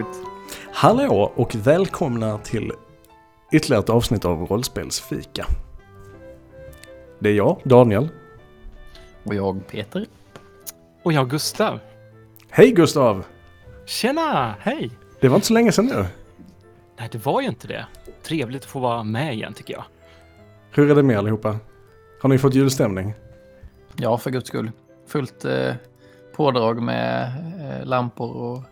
It. Hallå och välkomna till ytterligare ett avsnitt av Rollspelsfika. Det är jag, Daniel. Och jag, Peter. Och jag Gustav. Hej Gustav! Tjena, hej! Det var inte så länge sedan nu. Nej, det var ju inte det. Trevligt att få vara med igen tycker jag. Hur är det med allihopa? Har ni fått julstämning? Ja, för guds skull. Fullt eh, pådrag med eh, lampor och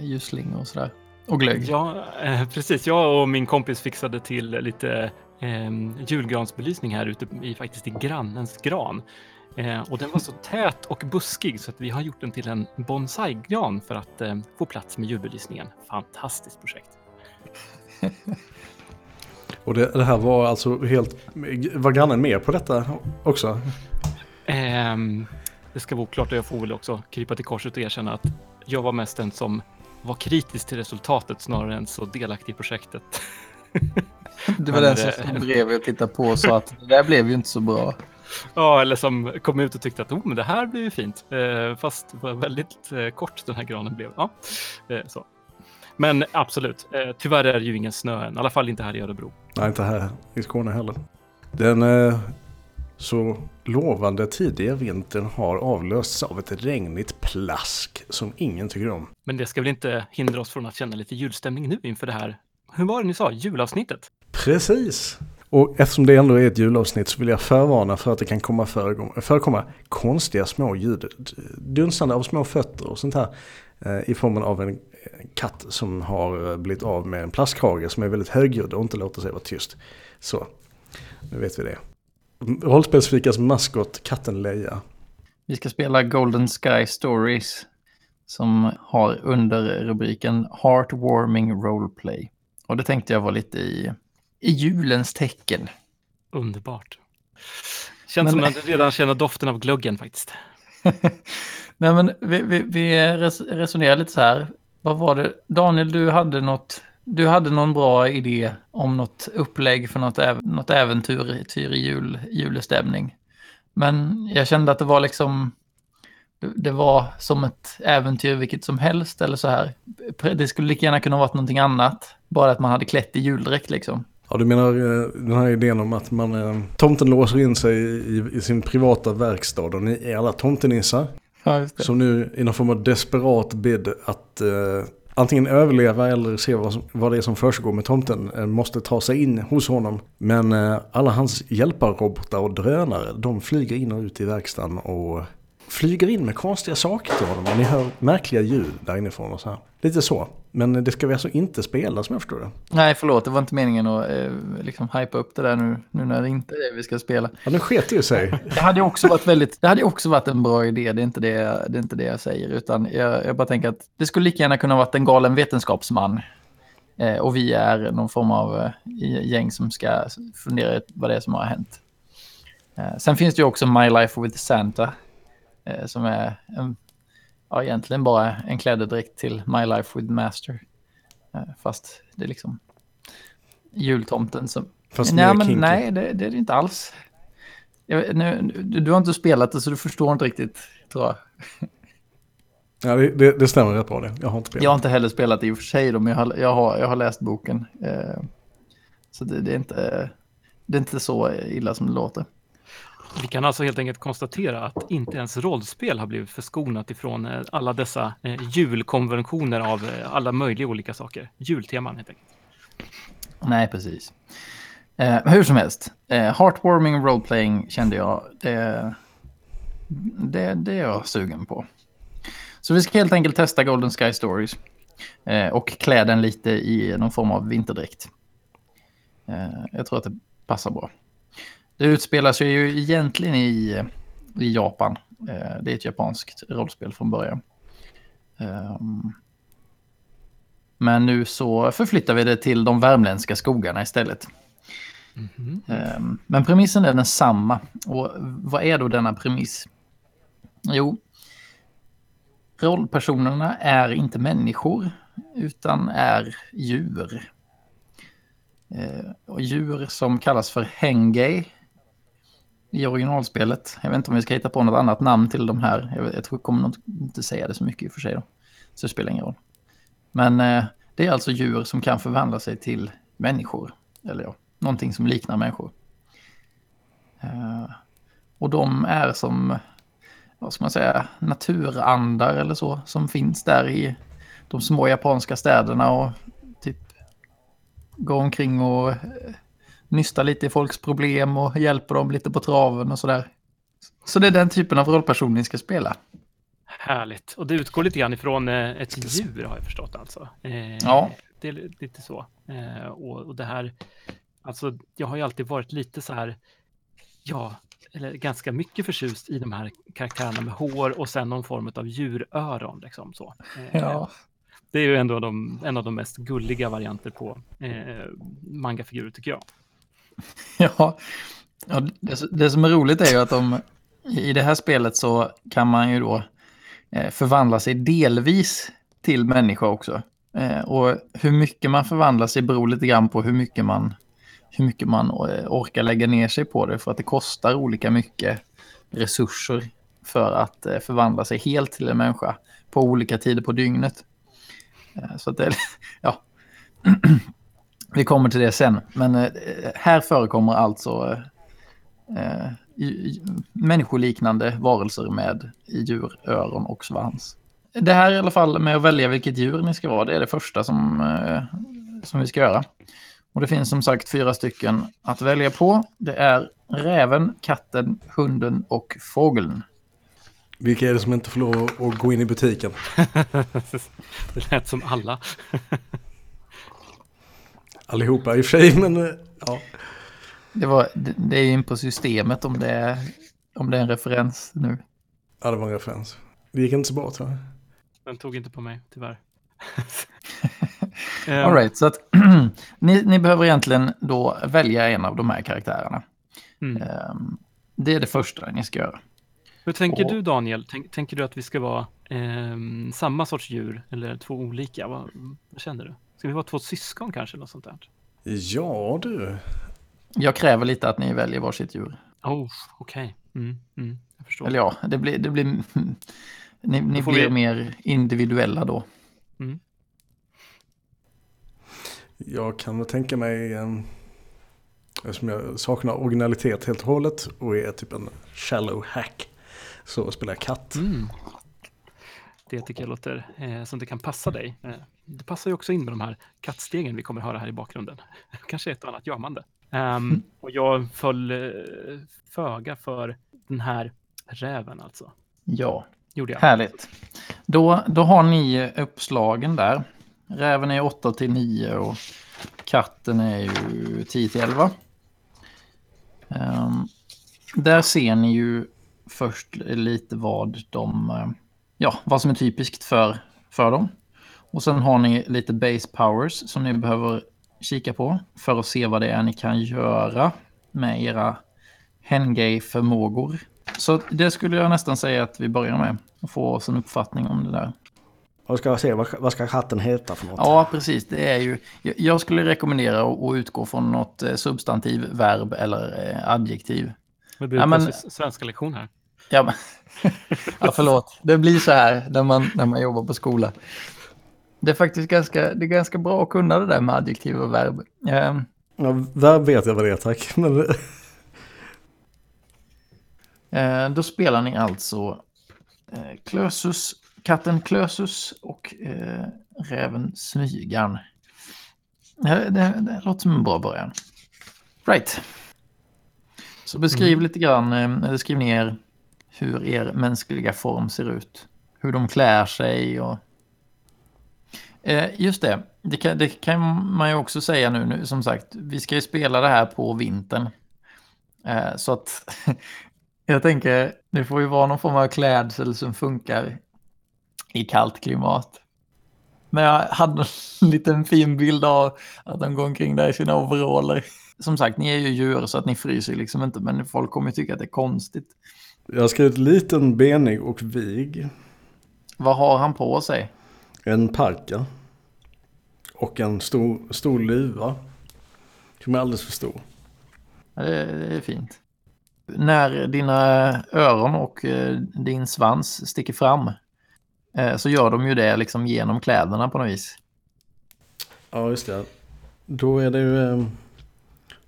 ljusslingor och sådär. Och glögg. Ja, eh, precis. Jag och min kompis fixade till lite eh, julgransbelysning här ute i faktiskt i grannens gran. Eh, och den var så tät och buskig så att vi har gjort den till en bonsai-gran för att eh, få plats med julbelysningen. Fantastiskt projekt. Och det, det här var alltså helt... Var grannen med på detta också? Ehm, det ska vara oklart och jag får väl också krypa till korset och erkänna att jag var mest den som var kritisk till resultatet snarare än så delaktig i projektet. Du var den det- som stod bredvid och tittade på och sa att det där blev ju inte så bra. Ja, eller som kom ut och tyckte att oh, men det här blir ju fint. Eh, fast det var väldigt eh, kort den här granen blev. Ja, eh, så. Men absolut, eh, tyvärr är det ju ingen snö än. I alla fall inte här i Örebro. Nej, inte här i Skåne heller. Den eh, så lovande tidiga vintern har avlösts av ett regnigt plask som ingen tycker om. Men det ska väl inte hindra oss från att känna lite julstämning nu inför det här. Hur var det ni sa? Julavsnittet? Precis! Och eftersom det ändå är ett julavsnitt så vill jag förvarna för att det kan komma förekomma konstiga små ljud. Dunsande av små fötter och sånt här. eh, I formen av en katt som har eh, blivit av med en plastkrage som är väldigt högljudd och inte låter sig vara tyst. Så, nu vet vi det. Rollspelsfikas maskot, katten Leia. Vi ska spela Golden Sky Stories som har under rubriken Heartwarming Roleplay. Och det tänkte jag var lite i, i julens tecken. Underbart. Känns Men- som att jag redan känner doften av glöggen faktiskt. Nej, men vi, vi, vi res, resonerar lite så här. Vad var det? Daniel, du hade något... Du hade någon bra idé om något upplägg för något, äv, något äventyr tyr i jul, julestämning. Men jag kände att det var liksom... det- var som ett äventyr vilket som helst eller så här. Det skulle lika gärna kunna varit någonting annat. Bara att man hade klätt i juldräkt liksom. Ja, du menar eh, den här idén om att man, eh, tomten låser in sig i, i sin privata verkstad och ni är alla tomtenissar. Ja. Som nu i någon form av desperat bid att eh, antingen överleva eller se vad, som, vad det är som försiggår med tomten eh, måste ta sig in hos honom. Men eh, alla hans hjälparrobotar och drönare de flyger in och ut i verkstaden och flyger in med konstiga saker till honom. Och ni hör märkliga ljud där inifrån och så här. Lite så. Men det ska vi alltså inte spela som jag förstår det. Nej, förlåt. Det var inte meningen att eh, liksom hypa upp det där nu, nu när det inte är det vi ska spela. Ja, nu sket det ju sig. Det hade också varit väldigt, det hade också varit en bra idé, det är inte det, det, är inte det jag säger, utan jag, jag bara tänker att det skulle lika gärna kunna varit en galen vetenskapsman. Eh, och vi är någon form av eh, gäng som ska fundera ut vad det är som har hänt. Eh, sen finns det ju också My Life with Santa, eh, som är en, ja, egentligen bara en klädedräkt till My Life with Master. Eh, fast det är liksom jultomten som, Fast nej, men nej, det, det är det inte alls. Jag, nu, du, du har inte spelat det så du förstår inte riktigt, tror jag. Ja, det, det, det stämmer rätt bra det. Jag har inte spelat. Jag har inte heller spelat det i och för sig, då, men jag har, jag har, jag har läst boken. Eh, så det, det, är inte, det är inte så illa som det låter. Vi kan alltså helt enkelt konstatera att inte ens rollspel har blivit förskonat ifrån eh, alla dessa eh, julkonventioner av eh, alla möjliga olika saker. Julteman helt enkelt. Nej, precis. Eh, hur som helst, eh, heartwarming roleplaying kände jag, det, det, det är jag sugen på. Så vi ska helt enkelt testa Golden Sky Stories eh, och klä den lite i någon form av vinterdräkt. Eh, jag tror att det passar bra. Det utspelar sig ju egentligen i, i Japan. Eh, det är ett japanskt rollspel från början. Ehm, men nu så förflyttar vi det till de värmländska skogarna istället. Mhm. Ehm, Men premissen är densamma. Och vad är då denna premiss? Jo, rollpersonerna är inte människor utan är djur. Eh, Och djur som kallas för hengei i originalspelet. Jag vet inte om vi ska hitta på något annat namn till de här. Jag, vet, jag tror jag kommer nog inte säga det så mycket i och för sig. Då. Så det spelar ingen roll. Men eh, det är alltså djur som kan förvandla sig till människor. Eller ja, någonting som liknar människor. Eh, och de är som, vad ska man säga, naturandar eller så. Som finns där i de små japanska städerna och typ går omkring och eh, nystar lite i folks problem och hjälper dem lite på traven och sådär. Så det är den typen av rollperson ni ska spela. Härligt. Och det utgår lite grann ifrån eh, ett djur har jag förstått alltså. Eh, Ja. Det är lite så. Eh, och, och det här, alltså jag har ju alltid varit lite så här, ja, eller ganska mycket förtjust i de här karaktärerna med hår och sen någon form av djuröron liksom så. Eh, Det är ju ändå de, en av de mest gulliga varianter på eh, mangafigurer tycker jag. Ja, ja det, det som är roligt är ju att de, i det här spelet så kan man ju då eh, förvandla sig delvis till människa också. Eh, och hur mycket man förvandlar sig beror lite grann på hur mycket man, hur mycket man eh, orkar lägga ner sig på det. För att det kostar olika mycket resurser för att förvandla sig helt till en människa på olika tider på dygnet. Så att det, ja. Vi kommer till det sen. Men eh, här förekommer alltså eh, i, i, människoliknande varelser med djuröron och svans. Det här i alla fall med att välja vilket djur ni ska vara, det är det första som, eh, som vi ska göra. Och det finns som sagt fyra stycken att välja på. Det är räven, katten, hunden och fågeln. Vilka är det som inte får lov att gå in i butiken? det lät som alla. Allihopa i och för sig, men eh, ja. Det, var, det, är in på systemet om det, är, om det är en referens nu. Ja, det var en referens. Det gick inte så bra tror jag. Den tog inte på mig, tyvärr. All right, så att ni, ni behöver egentligen då välja en av de här karaktärerna. Mm. Um, det är det första ni ska göra. Hur tänker Och- du Daniel? Tänk, tänker du att vi ska vara ehm, samma sorts djur eller två olika? Vad, vad känner du? Ska vi vara två syskon kanske? Eller något sånt där? Ja du. Jag kräver lite att ni väljer varsitt djur. Oh, okej. Mm, mm, jag förstår. Eller ja, det blir... Det blir ni ni blir vi- mer individuella då. Jag kan väl tänka mig en... Eftersom jag saknar originalitet helt och hållet och är typ en shallow hack. Så spelar jag katt. Mm. Det tycker jag låter eh, som det kan passa dig. Eh, det passar ju också in med de här kattstegen vi kommer höra här i bakgrunden. Kanske ett och annat jamande. Ehm, och jag föll eh, föga för den här räven alltså. Ja, Gjorde jag. härligt. Då, då har ni uppslagen där. Räven är 8 till 9 och katten är ju 10 till 11. Ehm, där ser ni ju först lite vad de, eh, ja, vad som är typiskt för, för dem. Och sen har ni lite base powers som ni behöver kika på för att se vad det är ni kan göra med era Hengay-förmågor. Så det skulle jag nästan säga att vi börjar med. Och få oss en uppfattning om det där. Vad ska jag se? Vad, vad ska katten heta för något? Ja, precis. Det är ju, jag- skulle rekommendera att utgå från något eh, substantiv, verb eller eh, adjektiv. Det blir ja, men- svenska lektion här. Ja, men, ja, förlåt. Det blir så här när man, när man jobbar på skola. Det är faktiskt ganska, det är ganska bra att kunna det där med adjektiv och verb. Ehm, Ja, verb vet jag vad det är tack. Men, Eh, då spelar ni alltså eh, Klösus, katten Klösus och eh, räven Smygarn. Det, det, det låter som en bra början. Right. Så beskriv lite grann, eller skriv ner hur er mänskliga form ser ut. Hur de klär sig och... Eh, just det, det kan, det kan man ju också säga nu, nu, som sagt, vi ska ju spela det här på vintern. Eh, så att jag tänker, det får ju vara någon form av klädsel som funkar i kallt klimat. Men jag hade en liten fin bild av att de går omkring där i sina overaller. Som sagt, ni är ju djur så att ni fryser liksom inte, men folk kommer ju tycka att det är konstigt. jag har skrivit liten, benig och vig. Vad har han på sig? En parka. Och en stor, stor luva. Som är alldeles för stor. Ja, Det, det är fint. När dina öron och eh, din svans sticker fram, eh, så gör de ju det liksom genom kläderna på något vis. Ja, just det. Då är det ju... eh,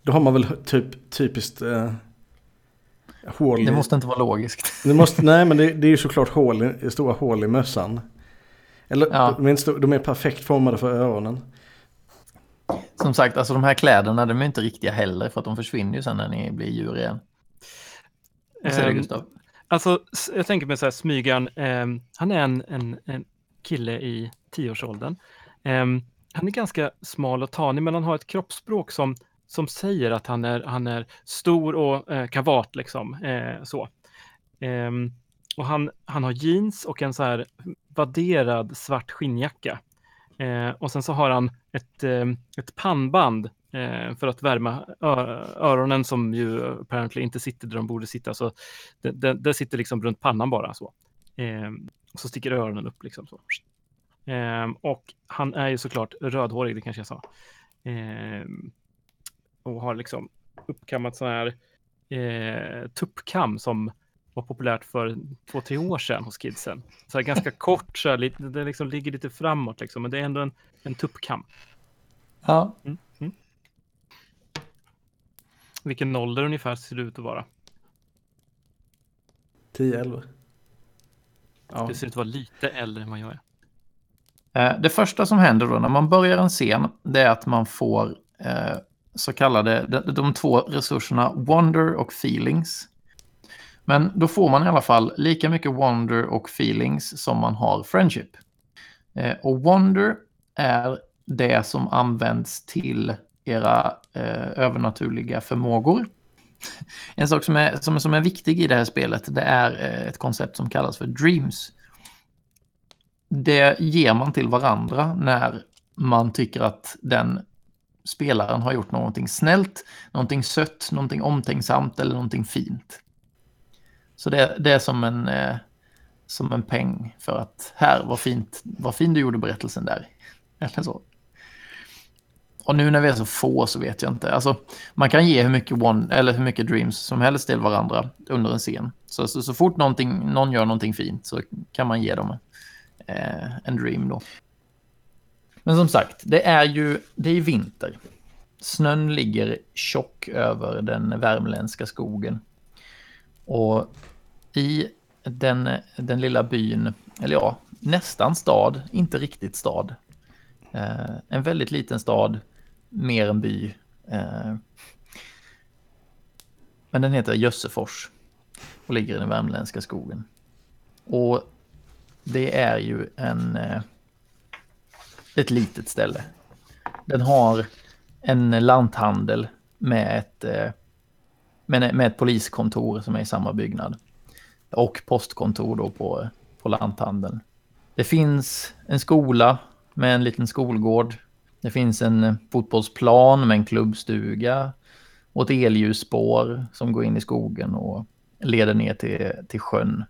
Då har man väl typ typiskt eh, hål i... Det måste inte vara logiskt. Det måste, nej, men det, det är ju såklart hål, i- stora hål i mössan. Eller Ja. de, är inte de är perfekt formade för öronen. Som sagt, alltså de här kläderna, de är inte riktiga heller för att de försvinner ju sen när ni blir djur igen. Vad säger du Ehm, Gustav? Alltså, jag tänker mig så här, smygan, ehm, han är en, en, en kille i tioårsåldern. Ehm, han är ganska smal och tanig, men han har ett kroppsspråk som, som säger att han är, han är stor och eh, kavat, liksom. Eh, så. Ehm, och han, han har jeans och en så här vadderad svart skinnjacka. Eh, och sen så har han ett, eh, ett pannband eh, för att värma öronen som ju apparently inte sitter där de borde sitta. Så det, det, det sitter liksom runt pannan bara så. Eh, och så sticker öronen upp liksom så. Eh, och han är ju såklart rödhårig, det kanske jag sa. Eh, och har liksom uppkammat sån här eh, tuppkam som var populärt för två, tre år sedan hos kidsen. Så här ganska kort, så här, lite, det liksom ligger lite framåt liksom, men det är ändå en, en tuppkam. Ja, Vilken ålder ungefär ser det ut att vara? 10-11. Ja. Det ser ut att vara lite äldre än vad jag är. Eh, Det första som händer då när man börjar en scen, det är att man får eh, så kallade, de, de två resurserna wonder och feelings. Men då får man i alla fall lika mycket wonder och feelings som man har friendship. Eh, och wonder är det som används till era eh, övernaturliga förmågor. En sak som är, som, som är viktig i det här spelet, det är eh, ett koncept som kallas för dreams det ger man till varandra när man tycker att den spelaren har gjort någonting snällt, någonting sött, någonting omtänksamt eller någonting fint. Så det, det är som en, eh, som en peng för att här, vad fint, vad fin du gjorde berättelsen där. Eller så. Och nu när vi är så få så vet jag inte. Alltså, man kan ge hur mycket, one, eller hur mycket dreams som helst till varandra under en scen. Så, så, så fort någon gör någonting fint så kan man ge dem eh, en dream då. Men som sagt, det är ju det är vinter. Snön ligger tjock över den värmländska skogen. Och i den, den lilla byn, eller ja, nästan stad, inte riktigt stad. Eh, en väldigt liten stad, mer en by. Eh, men den heter Jössefors och ligger i den värmländska skogen. Och det är ju en, eh, ett litet ställe. Den har en lanthandel med ett, eh, men med, med ett poliskontor som är i samma byggnad. Och postkontor då på, på lanthandeln. Det finns en skola med en liten skolgård. Det finns en fotbollsplan med en klubbstuga. Och ett elljusspår som går in i skogen och leder ner till, till sjön.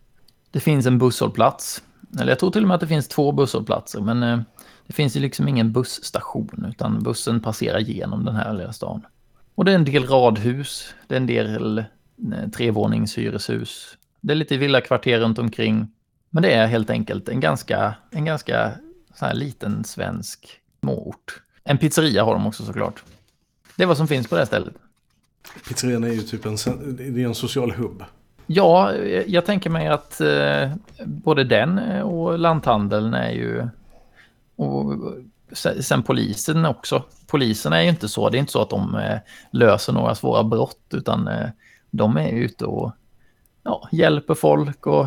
Det finns en busshållplats. Eller jag tror till och med att det finns två busshållplatser. Men eh, det finns ju liksom ingen busstation. Utan bussen passerar genom den här lilla stan. Och det är en del radhus. Det är en del eh, trevåningshyreshus. Det är lite villakvarter runt omkring. Men det är helt enkelt en ganska, en ganska så här liten svensk småort. En pizzeria har de också såklart. Det är vad som finns på det här stället. Pizzerian är ju typ en, det är en social hubb. Ja, eh, jag tänker mig att eh, både den och lanthandeln är ju... Och sen polisen också. Polisen är ju inte så. Det är inte så att de eh, löser några svåra brott utan eh, de är ute och ja, hjälper folk och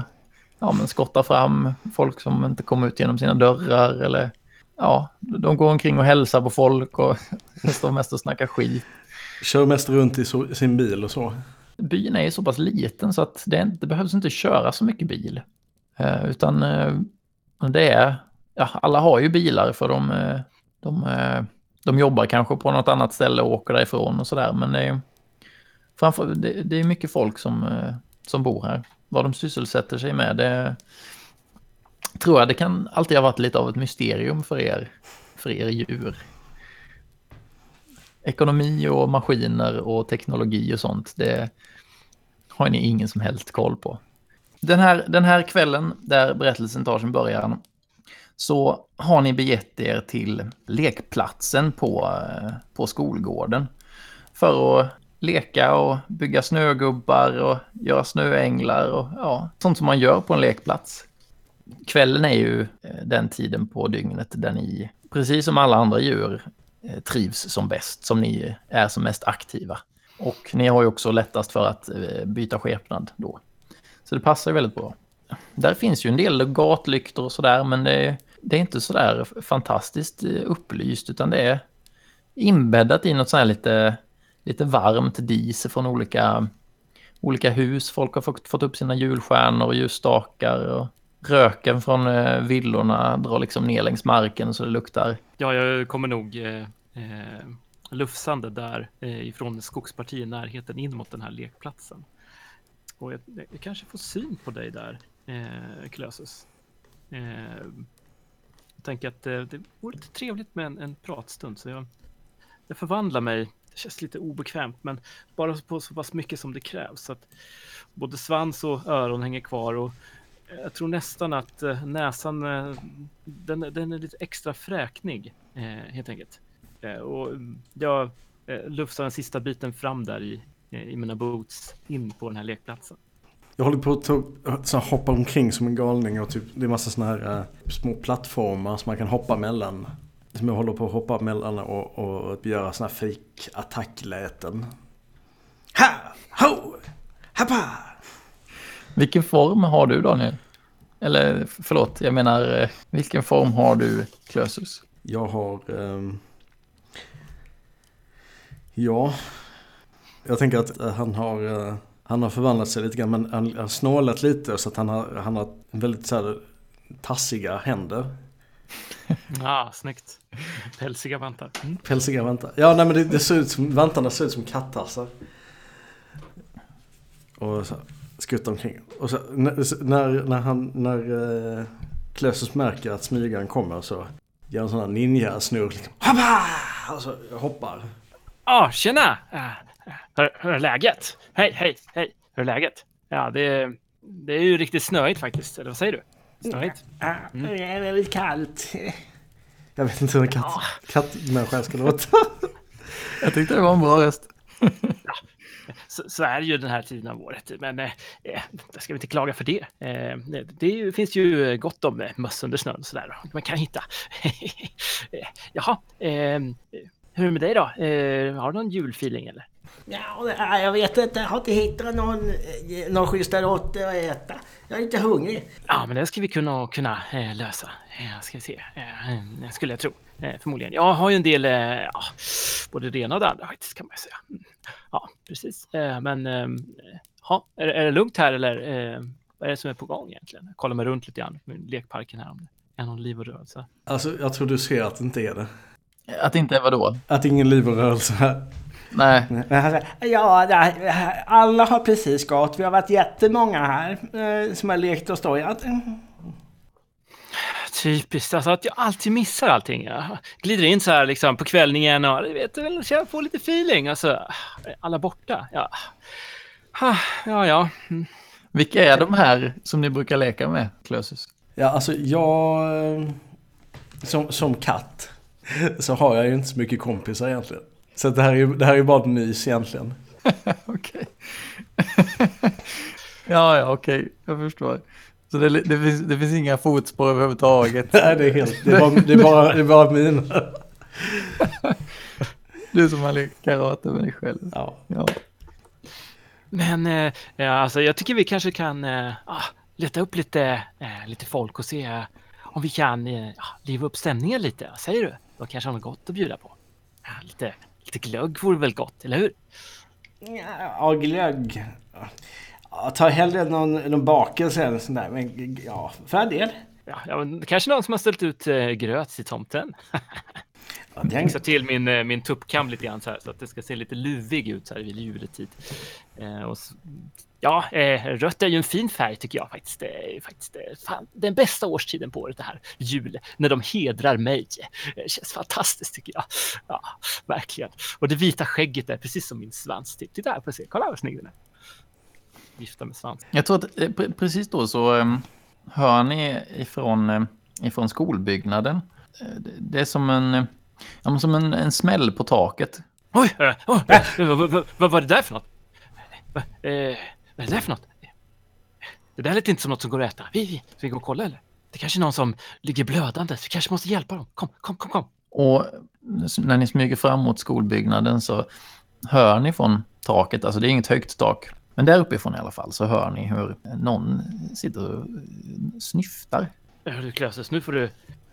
ja, men skottar fram folk som inte kommer ut genom sina dörrar eller ja, de går omkring och hälsar på folk och står mest och snackar skit. Kör mest runt i so- sin bil och så. byn är ju så pass liten så att det, inte- det behövs inte köra så mycket bil. Eh, utan eh, det är, ja, alla har ju bilar för de, eh, de, eh, de jobbar kanske på något annat ställe och åker därifrån och sådär. Men det är, framför, det, det är mycket folk som, eh, som bor här. Vad de sysselsätter sig med, det tror jag det kan alltid ha varit lite av ett mysterium för er, för er djur ekonomi och maskiner och teknologi och sånt, det har ni ingen som helst koll på. Den här, den här kvällen där berättelsen tar sin början så har ni begett er till lekplatsen på, eh, på skolgården för att leka och bygga snögubbar och göra snöänglar och ja, sånt som man gör på en lekplats. Kvällen är ju eh, den tiden på dygnet där ni, precis som alla andra djur, eh, trivs som bäst, som ni är som mest aktiva. Och ni har ju också lättast för att byta skepnad då. Så det passar ju väldigt bra. Där finns ju en del gatlyktor och sådär, men det, det är inte sådär fantastiskt eh, upplyst, utan det är inbäddat i något sånt här lite, lite varmt dis från olika, olika hus. Folk har fått, fått upp sina julstjärnor och ljusstakar och röken från eh, villorna drar liksom ner längs marken så det luktar. Ja, jag kommer nog eh, eh lufsande där eh, ifrån skogspartiet i närheten in mot den här lekplatsen. Och jag, jag kanske får syn på dig där, eh, Klösus. Eh, tänker att eh, det vore lite trevligt med en, en pratstund, så jag, jag förvandlar mig. Det känns lite obekvämt, men bara på så pass mycket som det krävs. Så att både svans och öron hänger kvar och eh, jag tror nästan att eh, näsan, den, den är lite extra fräknig helt enkelt. Och jag lufsar den sista biten fram där i, i mina boots in på den här lekplatsen. Jag håller på att så hoppa omkring som en galning och typ, det är massa sådana här äh, små plattformar som man kan hoppa mellan. Som jag håller på att hoppa mellan och, och göra sådana här fake attackläten. Ha! Ho! Happa! Vilken form har du Daniel? Eller förlåt, jag menar eh, vilken form har du Klösus? Jag har... Um, ja, jag tänker att uh, han har... Han har förvandlat sig lite grann men han har snålat lite så att han har, han har väldigt så här, tassiga händer. Ja, ah, snyggt. Pälsiga vantar. Mm. Pälsiga vantar. Ja, nej men det, det, ser ut som, vantarna ser ut som kattassar. Och så skuttar omkring. Och så, när, när han, när uh, Klösus märker att smygaren kommer så gör en sån här ninja-snurr. Liksom, och så hoppar. Ja, ah, tjena! Hur, hur är läget? Hej, hej, hej. Hur är läget? Ja, det, det är ju riktigt snöigt faktiskt. Eller vad säger du? Snöigt? Mm. Det är väldigt kallt. Jag vet inte hur en katt, kattmänniska ska låta. Jag tyckte det var en bra röst. ja, så, så, är det ju den här tiden av året. Men eh, eh det ska vi inte klaga för det. Eh, det finns ju gott om eh, möss under snön sådär. Man kan hitta. Jaha, eh, hur är det med dig då? Eh, har du någon julfeeling eller? Ja, jag vet inte. Jag har inte hittat någon, eh, någon schyssta råttor att äta. Jag är inte hungrig. Ja, men det ska vi kunna, kunna eh, lösa. Eh, ska vi se. Eh, skulle jag tro. Eh, förmodligen. Jag har ju en del, ja, både det ena och det andra faktiskt kan man säga. Mm. Ja, precis. Men ja, är, är det lugnt här eller vad är det som är på gång egentligen? Jag kollar mig runt lite grann med lekparken här om det är någon liv och rörelse. Alltså, jag tror du ser att det inte är det. Att det inte är vadå? Att ingen liv och rörelse här. Nej. Ja, alla har precis gått. Vi har varit jättemånga här eh, som har lekt och stojat. Typiskt, alltså att jag alltid missar allting. Jag glider in så här liksom på kvällningen och vet väl, jag får lite feeling. Alltså, alla borta. Ja, ja. ja. Mm. Vilka är de här som ni brukar leka med, Klösus? Ja, alltså jag... Som, som katt så har jag ju inte så mycket kompisar egentligen. Så det här är ju det här är bara ett nys egentligen. okej. ja, ja, okej. Okay. Jag förstår. Så det, det, finns, det finns inga fotspår överhuvudtaget? Nej, det är helt... Det är bara, det är bara, det är bara mina. du som har lekt karate med dig själv. Ja. ja. Men eh, ja, alltså, jag tycker vi kanske kan eh, ah, leta upp lite, eh, lite folk och se eh, om vi kan eh, liva upp stämningen lite. Vad säger du? Då kanske har något gott att bjuda på. Ja, lite, lite glögg vore väl gott, eller hur? Ja, glögg. Jag tar hellre någon, någon bakelse eller sånt där. Men ja, för en del. Ja, ja, kanske någon som har ställt ut eh, gröt till tomten. Ja, den... Fixa till min, eh, min tuppkam lite grann så här så att det ska se lite luvig ut så här vid juletid. Eh, och ja, eh, rött är ju en fin färg tycker jag faktiskt. Det är faktiskt eh, fan, den bästa årstiden på året det här, jul, när de hedrar mig. Det känns fantastiskt tycker jag. Ja, verkligen. Och det vita skägget är precis som min svans. Titta här, får se. Kolla vad snygg den är. vifta med svans. Jag tror att eh, pre- precis då så um, hör ni ifrån, um, ifrån skolbyggnaden. Eh, det- är som en, eh, ja, som en, en smäll på taket. Oj! Äh, oh, äh, vad, var det där för något? Eh, vad är det där för något? Det där lät inte som något som går att äta. Vi, vi, ska vi gå och kolla eller? Det kanske är någon som ligger blödande. Vi kanske måste hjälpa dem. Kom, kom, kom, kom. Och när ni smyger fram mot skolbyggnaden så hör ni från taket, alltså det är inget högt tak, men där uppifrån i alla fall så hör ni hur någon sitter och snyftar. Hörru Klöses, nu får du,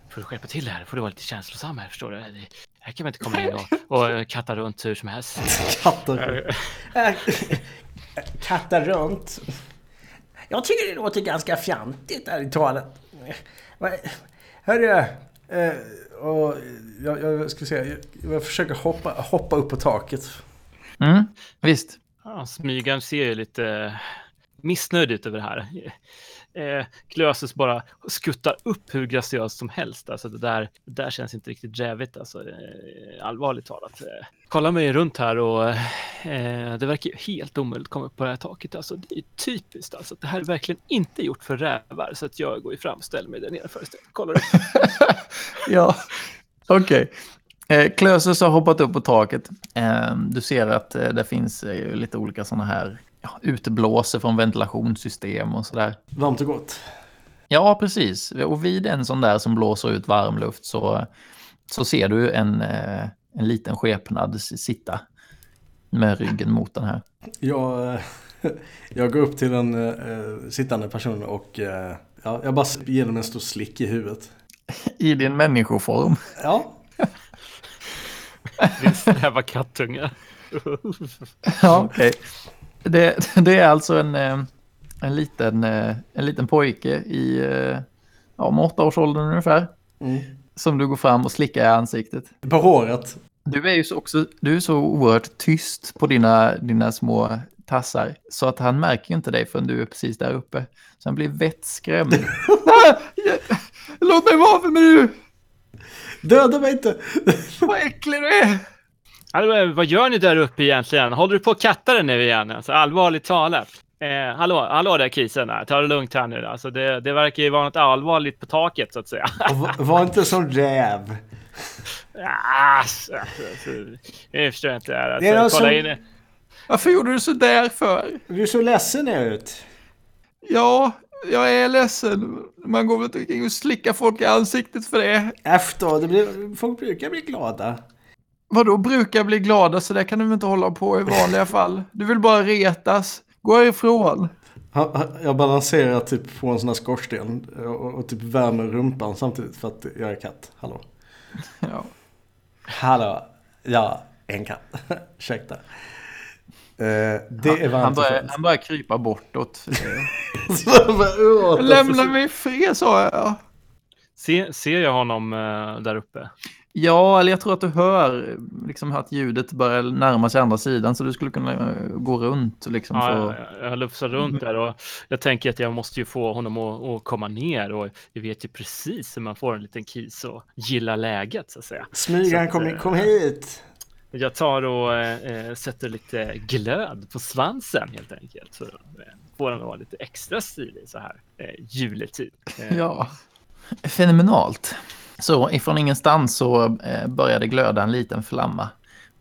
får du skärpa till det här. får du vara lite känslosam här, förstår du. Det- Här kan man inte komma in och, och katta runt hur som helst. Katter. Äh, Katta runt. Jag tycker det låter ganska fjantigt ärligt talat. Vad- Hörru, eh, och jag, jag ska säga, jag, jag försöker hoppa, hoppa upp på taket. Mm, visst. Ja, smygaren ser ju lite missnöjd ut över det här. Eh, Klöses bara skuttar upp hur graciöst som helst. Alltså det där, det där känns inte riktigt jävigt, alltså, eh, allvarligt talat. Eh, kolla mig runt här och eh, det verkar ju helt omöjligt att komma upp på det här taket. Alltså, det är typiskt. Alltså, det här är verkligen inte gjort för rävar, så att jag går ju fram och ställer mig där nere först. Kolla ja, okej. Eh, Klösus har hoppat upp på taket. Eh, du ser att eh, det finns eh, lite olika sådana här ja, utblåser från ventilationssystem och sådär. Varmt och gott. Ja, precis. Och vid en sån där som blåser ut varmluft så, så ser du en, eh, en liten skepnad sitta med ryggen mot den här. Jag, eh, jag går upp till den eh, sittande personen och ja, jag bara ger dem en stor slick i huvudet. I din människoform. Ja, Din snäva kattunge. Ja, okej. Det, det är alltså en, eh, en, liten, eh, en liten pojke i eh, ja, om åtta års ålder ungefär. mm. Som du går fram och slickar i ansiktet. på håret. Du är ju så, också, du är så oerhört tyst på dina, dina små tassar. Så att han märker ju inte dig förrän du är precis där uppe. Så han blir vettskrämd. Låt mig vara för mig nu! Döda mig inte! Vad äcklig du är! Hallå, vad gör ni där uppe egentligen? Håller du på att katta den nu igen? Alltså, allvarligt talat. Eh, hallå, hallå där kisen. Ta det lugnt här nu. Alltså, det, det verkar ju vara något allvarligt på taket så att säga. Och Var inte som räv. Ah, alltså, alltså, jag förstår inte det här. Det är Alltså, någon kolla som- in. Varför gjorde du så där för? Du är så ledsen ut. Ja, jag är ledsen. Man går väl inte omkring och slickar folk i ansiktet för det. Efter, det blir, folk brukar bli glada. Vadå brukar bli glada så där kan du väl inte hålla på i vanliga fall. Du vill bara retas. Gå. Han- han- Jag balanserar typ på en sån här skorsten och, och typ värmer rumpan samtidigt för att jag är katt. Hallå? Ja. Hallå? Ja, en katt. Ursäkta. Eh, det är Han, varmt och börjar, han börjar krypa bortåt. Lämna mig i fred sa jag. Se, ser jag honom eh, där uppe? Ja, eller jag tror att du hör liksom att ljudet börjar närma sig andra sidan så du skulle kunna eh, gå runt liksom. Ja, för... jag, jag lufsar runt där och jag tänker att jag måste ju få honom att, att komma ner och jag vet ju precis hur man får en liten kis och gilla läget så att säga. Smygaren, Så kom, eh, kom hit. Jag tar och eh, sätter lite glöd på svansen helt enkelt. Så eh, får den att vara lite extra stilig så här eh, juletid. Ja, fenomenalt. Så ifrån ingenstans så eh, började glöda en liten flamma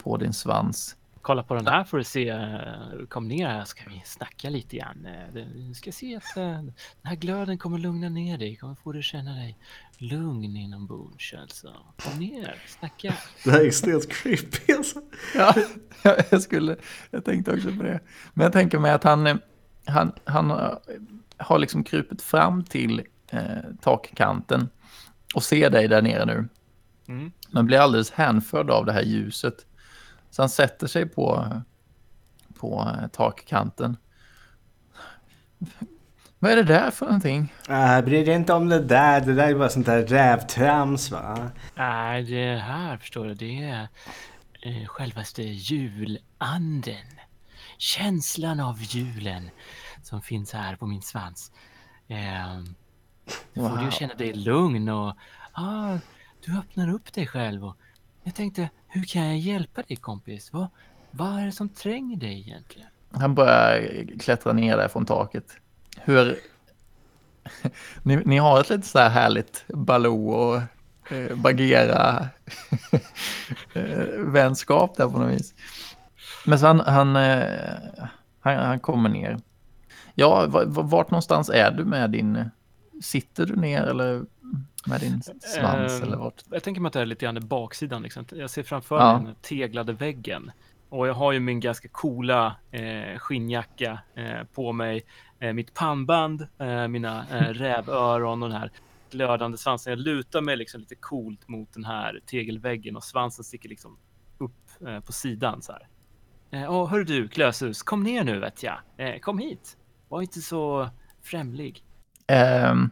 på din svans. Kolla på den här får du se. eh, Kom ner här ska vi snacka lite grann. Eh, Du ska se att eh, den här glöden kommer lugna ner dig. Kommer få dig att känna dig lugn inombords alltså. Kom ner, snacka. Det här är extremt creepy alltså. Ja, jag, skulle, jag tänkte också på det. Men jag tänker mig att han, han, han har- har liksom krupit fram till eh, takkanten och ser dig där nere nu. Mm. Men blir alldeles hänförd av det här ljuset. Så han sätter sig på, på eh, takkanten. Vad är det där för någonting? Äh, bry dig inte om det där. Det där är bara sånt där rävtrams va. Nej, det här förstår du, det är eh, självaste julanden. Känslan av julen som finns här på min svans. Eh, du får du Wow. känna dig lugn och ah, du öppnar upp dig själv. Och jag tänkte, hur kan jag hjälpa dig kompis? Vad, vad är det som tränger dig egentligen? han börjar klättra ner där från taket. Hur... ni, ni har ett lite så här härligt Baloo och eh, Bagheera eh, vänskap där på något vis. Men så han, han, eh, han, han kommer ner. Ja, va- va- vart någonstans är du med din... Sitter du ner eller med din svans Ehm, eller vart? Jag tänker mig att det är lite grann i baksidan. Liksom. Jag ser framför Ja. mig den teglade väggen. Och jag har ju min ganska coola eh, skinnjacka eh, på mig. Eh, mitt pannband, eh, mina eh, rävöron och den här glödande svansen. Jag lutar mig liksom lite coolt mot den här tegelväggen och svansen sticker liksom upp eh, på sidan så här. Åh, hör du Klösus, kom ner nu vet jag. Kom hit. Var inte så främlig. Ehm,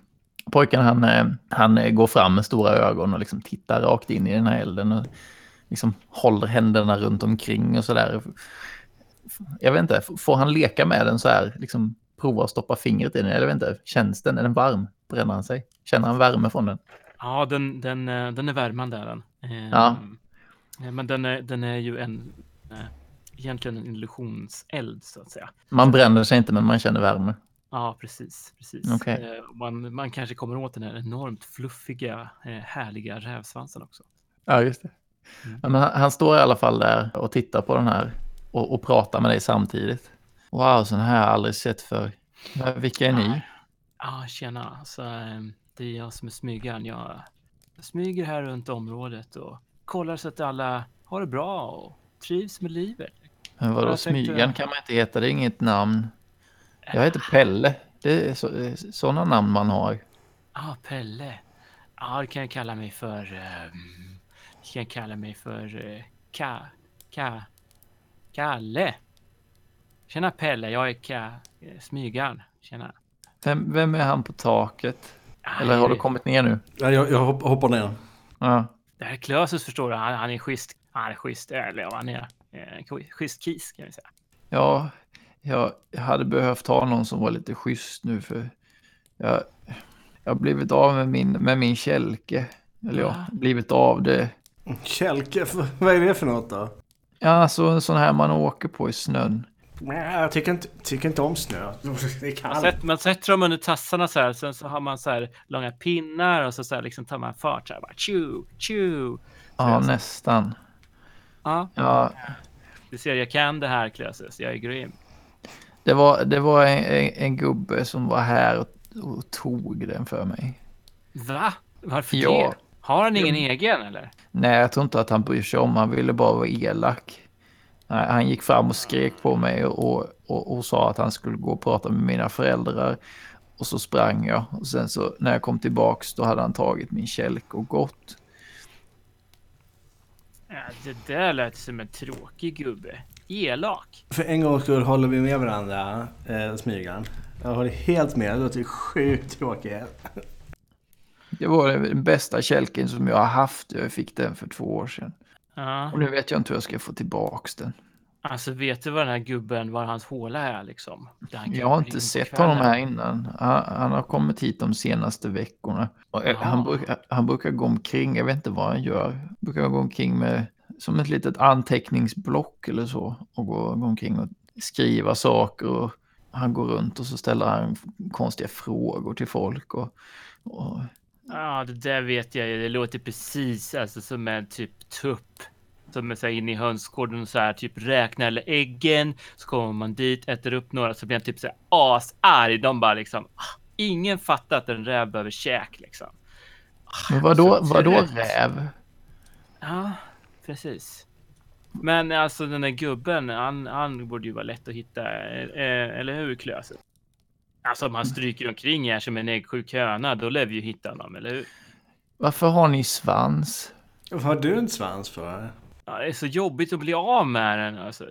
pojken han, eh, han eh, går fram med stora ögon och liksom tittar rakt in i den här elden och liksom håller händerna runt omkring och sådär. Jag vet inte, får han leka med den så här, liksom prova att stoppa fingret i den? Jag vet inte, känns den? Är den varm? Bränner han sig? Känner han värme från den? Ja, den, den, eh, den är värmande. är Den. Eh, Ja. eh, Men den är, den är ju en, eh, egentligen en illusionseld så att säga. Man bränner sig inte men man känner värme. Ja, precis. precis. Okej. Eh, Man, man kanske kommer åt den här enormt fluffiga, eh, härliga rävsvansen också. Ja, just det. Mm. Men han, han står i alla fall där och tittar på den här och, och pratar med dig samtidigt. Wow, sån här har jag aldrig sett för. Vilka är ni? Ja, tjena. Så, eh, det är jag som är smygaren. Jag, jag smyger här runt området och kollar så att alla har det bra och trivs med livet. Men vadå, smygan kan man inte heta, det är inget namn. Jag heter Pelle. Det är så, sådana namn man har. Ja, Pelle. Ja, det kan jag kalla mig för. Um, kan jag kalla mig för uh, Ka... Ka... Kalle. Tjena Pelle, jag är Ka... eh, Smygaren. Tjena. Vem, vem är han på taket? Ah, Eller har du kommit ner nu? Ja, jag, jag hopp- hoppar ner. Ja. Det här är Klösus förstår du. Han, han är schysst. Han är schysst. Eller han är eh, schysst kis kan vi säga. Ja, jag, jag hade behövt ha någon som var lite schysst nu för jag, jag har blivit av med min, med min kälke. Eller ja, blivit av det. Kälke, vad är det för något då? Ja, alltså en sån här man åker på i snön. Nej, jag tycker inte, tycker inte om snö. Det är Man, kallt. sätter, man sätter dem under tassarna så här. Sen så har man så här långa pinnar och så, så här, liksom tar man fart så här. Bara, tju, tju. Ja, nästan. Ja, Ja, du ser jag kan det här Klösus. Jag är grym. Det var, det var en, en, en gubbe som var här och, och tog den för mig. Va? Varför Ja. det? Har han ingen egen eller? Nej, jag tror inte att han bryr sig om. Han ville bara vara elak. Han gick fram och skrek på mig och, och, och sa att han skulle gå och prata med mina föräldrar. Och så sprang jag. Och sen så när jag kom tillbaks då hade han tagit min kälk och gått. Ja, det där lät som en tråkig gubbe. Elak. För en gångs skull håller vi med varandra, eh, smygaren. Jag håller helt med, det låter sjukt tråkigt. Det var den bästa kälken som jag har haft. Jag fick den för två år sedan. Ja, Och nu vet jag inte hur jag ska få tillbaks den. alltså vet du vad den här gubben, var hans håla är liksom? Jag har inte sett kvällen. honom här innan. Han, han har kommit hit de senaste veckorna. Och eh, han, brukar, han brukar gå omkring, jag vet inte vad han gör. Han brukar gå omkring med som ett litet anteckningsblock eller så. Och gå, gå omkring och skriva saker. Och han går runt och så ställer han konstiga frågor till folk. Och, och Ja, det där vet jag ju. Det låter precis alltså, som en typ tupp. Som är så här inne i hönsgården och så här typ räknar eller äggen. Så kommer man dit, äter upp några så blir han typ så här asarg. De bara liksom. "Ah, Ingen fattar att en räv behöver käk liksom. men vadå, så vadå trött. räv? Ja, precis. Men alltså den där gubben, han, han borde ju vara lätt att hitta, eh, eller hur Klöset? Alltså om han stryker omkring här som en äggsjuk höna, då lär vi ju hitta honom, eller hur? Varför har ni svans? Vad har du en svans för? Ja, det är så jobbigt att bli av med den. Alltså.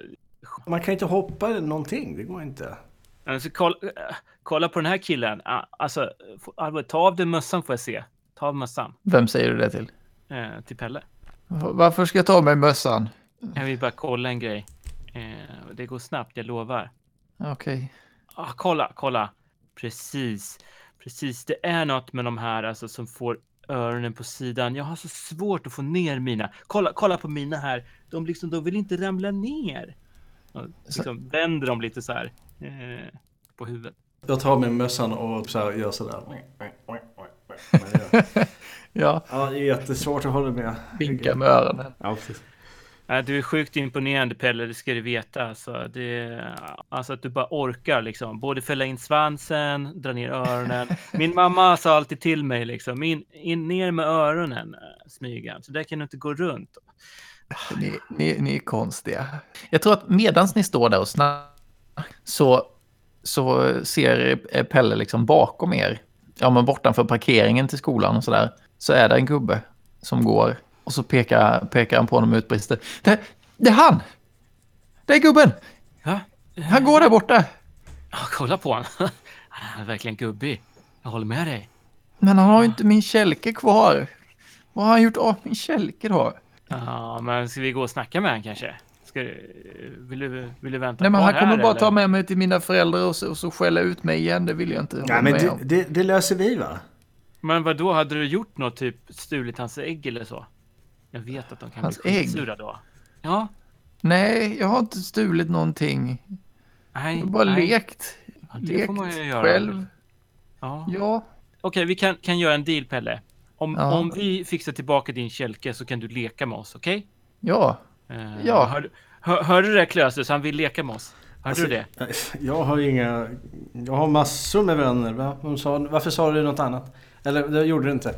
Man kan inte hoppa någonting, det går inte. Alltså, kolla, äh, kolla på den här killen. Alltså, Albert, ta av dig mössan får jag se. Ta av mössan Vem säger du det till? eh, till Pelle. Varför ska jag ta av mig mössan? Jag vill bara kolla en grej. Eh, det går snabbt, jag lovar. Okej. Ah, kolla, kolla. Precis, precis. Det är något med de här alltså, som får öronen på sidan. Jag har så svårt att få ner mina. Kolla, kolla på mina här. De, liksom, de vill inte ramla ner. Och liksom vänder dem lite så här eh, på huvudet. Jag tar med mössan och så här, gör. Men jag- Ja, Ja, det är jättesvårt att hålla med. vinka med öronen. Ja, precis. Du är sjukt imponerande Pelle, det ska du veta. Alltså, det, alltså att du bara orkar liksom. Både fälla in svansen, dra ner öronen. Min mamma sa alltid till mig liksom, in, in ner med öronen, eh, smyga. Så där kan du inte gå runt. Ni, ni, ni är konstiga. Jag tror att medans ni står där och snackar så, så ser Pelle liksom bakom er, ja men bortanför parkeringen till skolan och sådär, så är det en gubbe som går och så pekar, pekar han på honom och utbrister. Det, det är han! Det är gubben! Ja, Han går där borta! ja kolla på honom. Han är verkligen gubbig. Jag håller med dig. Men han har ju inte min kälke kvar. Vad har han gjort av min kälke då? Ja, men ska vi gå och snacka med honom kanske? Ska, du- vill, du, vill du vänta Nej men han kommer här, bara eller? ta med mig till mina föräldrar och så, och så skälla ut mig igen. Det vill jag inte. Nej, men det, om. det, det löser vi va? Men vad då hade du gjort något, typ stulit hans ägg eller så? Jag vet att de kan Hans bli skitsura då. Ja, Nej, jag har inte stulit någonting. nej. Jag har bara nej. lekt. Ja, det lekt får man ju göra. själv. Ja. Ja. Okej, vi kan, kan göra en deal Pelle. Om, Ja. om vi fixar tillbaka din kälke så kan du leka med oss, okej? Ja. Eh, Ja. Hör, hör, hörde du det Klösus? Han vill leka med oss. Hörde Alltså, du det? Jag har inga... Jag har massor med vänner. Va? Sa, varför sa du något annat? Eller det gjorde du inte.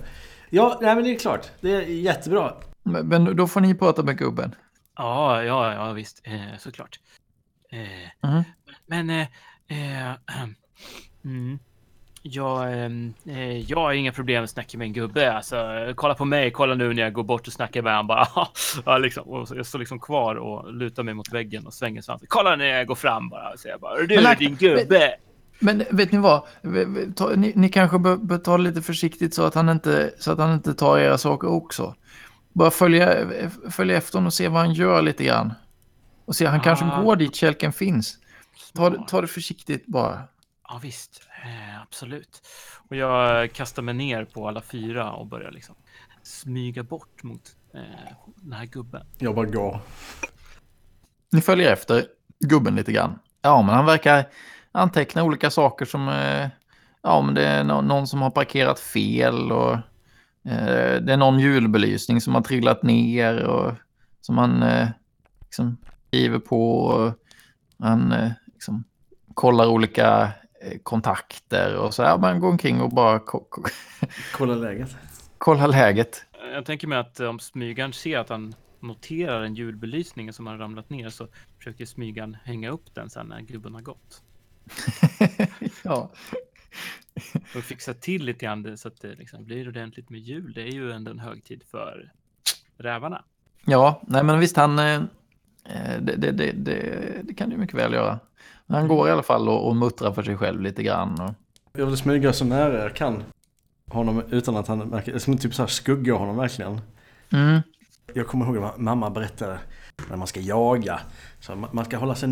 Ja, nej men det är klart. Det är jättebra. Men, men då får ni prata med gubben. Ja, ja, ja visst. Eh, såklart. Eh, Mhm. Men... Eh, eh, mm, jag, ehm, eh, jag har inga problem att snacka med en gubbe. Alltså, kolla på mig, kolla nu när jag går bort och snackar med honom. Bara, ja, liksom, och så, jag står liksom kvar och lutar mig mot väggen och svänger svansen. Kolla när jag går fram bara. Så jag bara, du Men- din gubbe! Men vet ni vad? Ni, ni kanske bör, bör ta det lite försiktigt så att, han inte, så att han inte tar era saker också. Bara följa, följa efter honom och se vad han gör lite grann. Och se, han kanske Ah. går dit kälken finns. Ta, det- ta det försiktigt bara. Ja visst, eh, absolut. Och jag kastar mig ner på alla fyra och börjar liksom smyga bort mot eh, den här gubben. Jag bara går. Ni följer efter gubben lite grann. Ja, men han verkar anteckna olika saker som... Eh, ja, men det är nå- någon som har parkerat fel och eh, det är någon julbelysning som har trillat ner och som han eh, liksom skriver på. Och han eh, liksom kollar olika eh, kontakter och så här. Man går omkring och bara ko- ko- Kolla läget. kollar läget. Jag tänker mig att om smygaren ser att han noterar en julbelysning som har ramlat ner så försöker smygaren hänga upp den sen när gubben har gått. ja. Och fixa till lite grann så att det liksom blir ordentligt med jul. Det är ju ändå en högtid för rävarna. Ja, nej men visst han... eh, eh, Det, det, det, det, det kan du mycket väl göra. Men han går i alla fall och, och muttrar för sig själv lite grann. Och, Jag vill smyga så nära jag kan honom utan att han märker, som typ så här skugga honom verkligen. mm, Jag kommer ihåg vad mamma berättade när man ska jaga. Så man- man ska hålla sig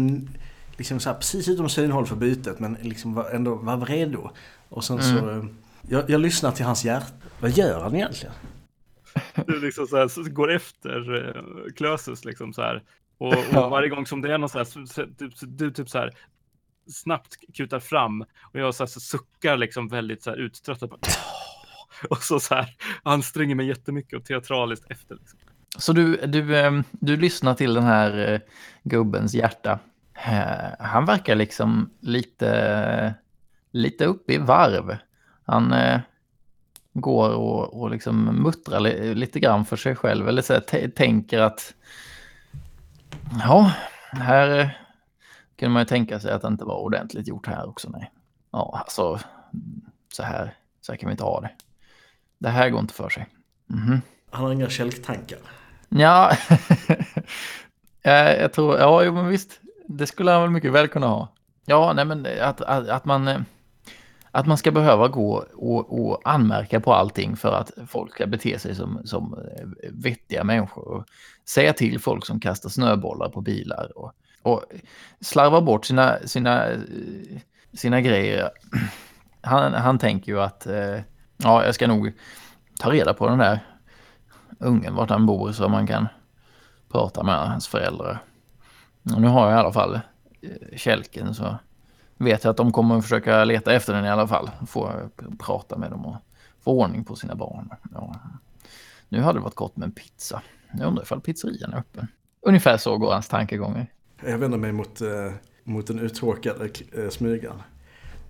liksom så här, precis utom synhåll för bytet men liksom vara- ändå vara redo. Och sen så, eh, jag, jag lyssnar till hans hjärta. Vad gör han egentligen? Du liksom så här, så går efter uh, Klösus liksom så här. Och, och varje gång som det är någon så här, så, så, du, så, du typ så här snabbt kutar fram och jag så här, så suckar liksom väldigt så här uttröttat. Bara, och så så här anstränger mig jättemycket och teatraliskt efter. Liksom. så du, du, eh, du lyssnar till den här eh, gubbens hjärta. Eh, Han verkar liksom lite, lite uppe i varv. Han eh, går och, och liksom muttrar li, lite grann för sig själv. Eller så här, tänker att ja, här eh, kunde man ju tänka sig att det inte var ordentligt gjort här också. Nej. Ja, alltså så här, så här kan vi inte ha det. Det här går inte för sig. Mhm. Han har inga kälktankar. Ja, jag tror, ja, jo, men visst, det skulle han väl mycket väl kunna ha. Ja, nej, men att, att, att man, eh, att man ska behöva gå och, och anmärka på allting för att folk ska bete sig som, som eh, vettiga människor och säga till folk som kastar snöbollar på bilar och, och slarva bort sina, sina, eh, sina grejer. Han, han tänker ju att ja, jag ska nog ta reda på den där ungen vart han bor så man kan prata med hans föräldrar. Och nu har jag i alla fall eh, kälken så vet jag att de kommer försöka leta efter den i alla fall. Få prata med dem och få ordning på sina barn. Ja. Nu hade det varit gott med en pizza. Jag undrar ifall pizzerian är öppen. Ungefär så går hans tankegångar. Jag vänder mig mot, eh, mot den uttråkade eh, smygaren.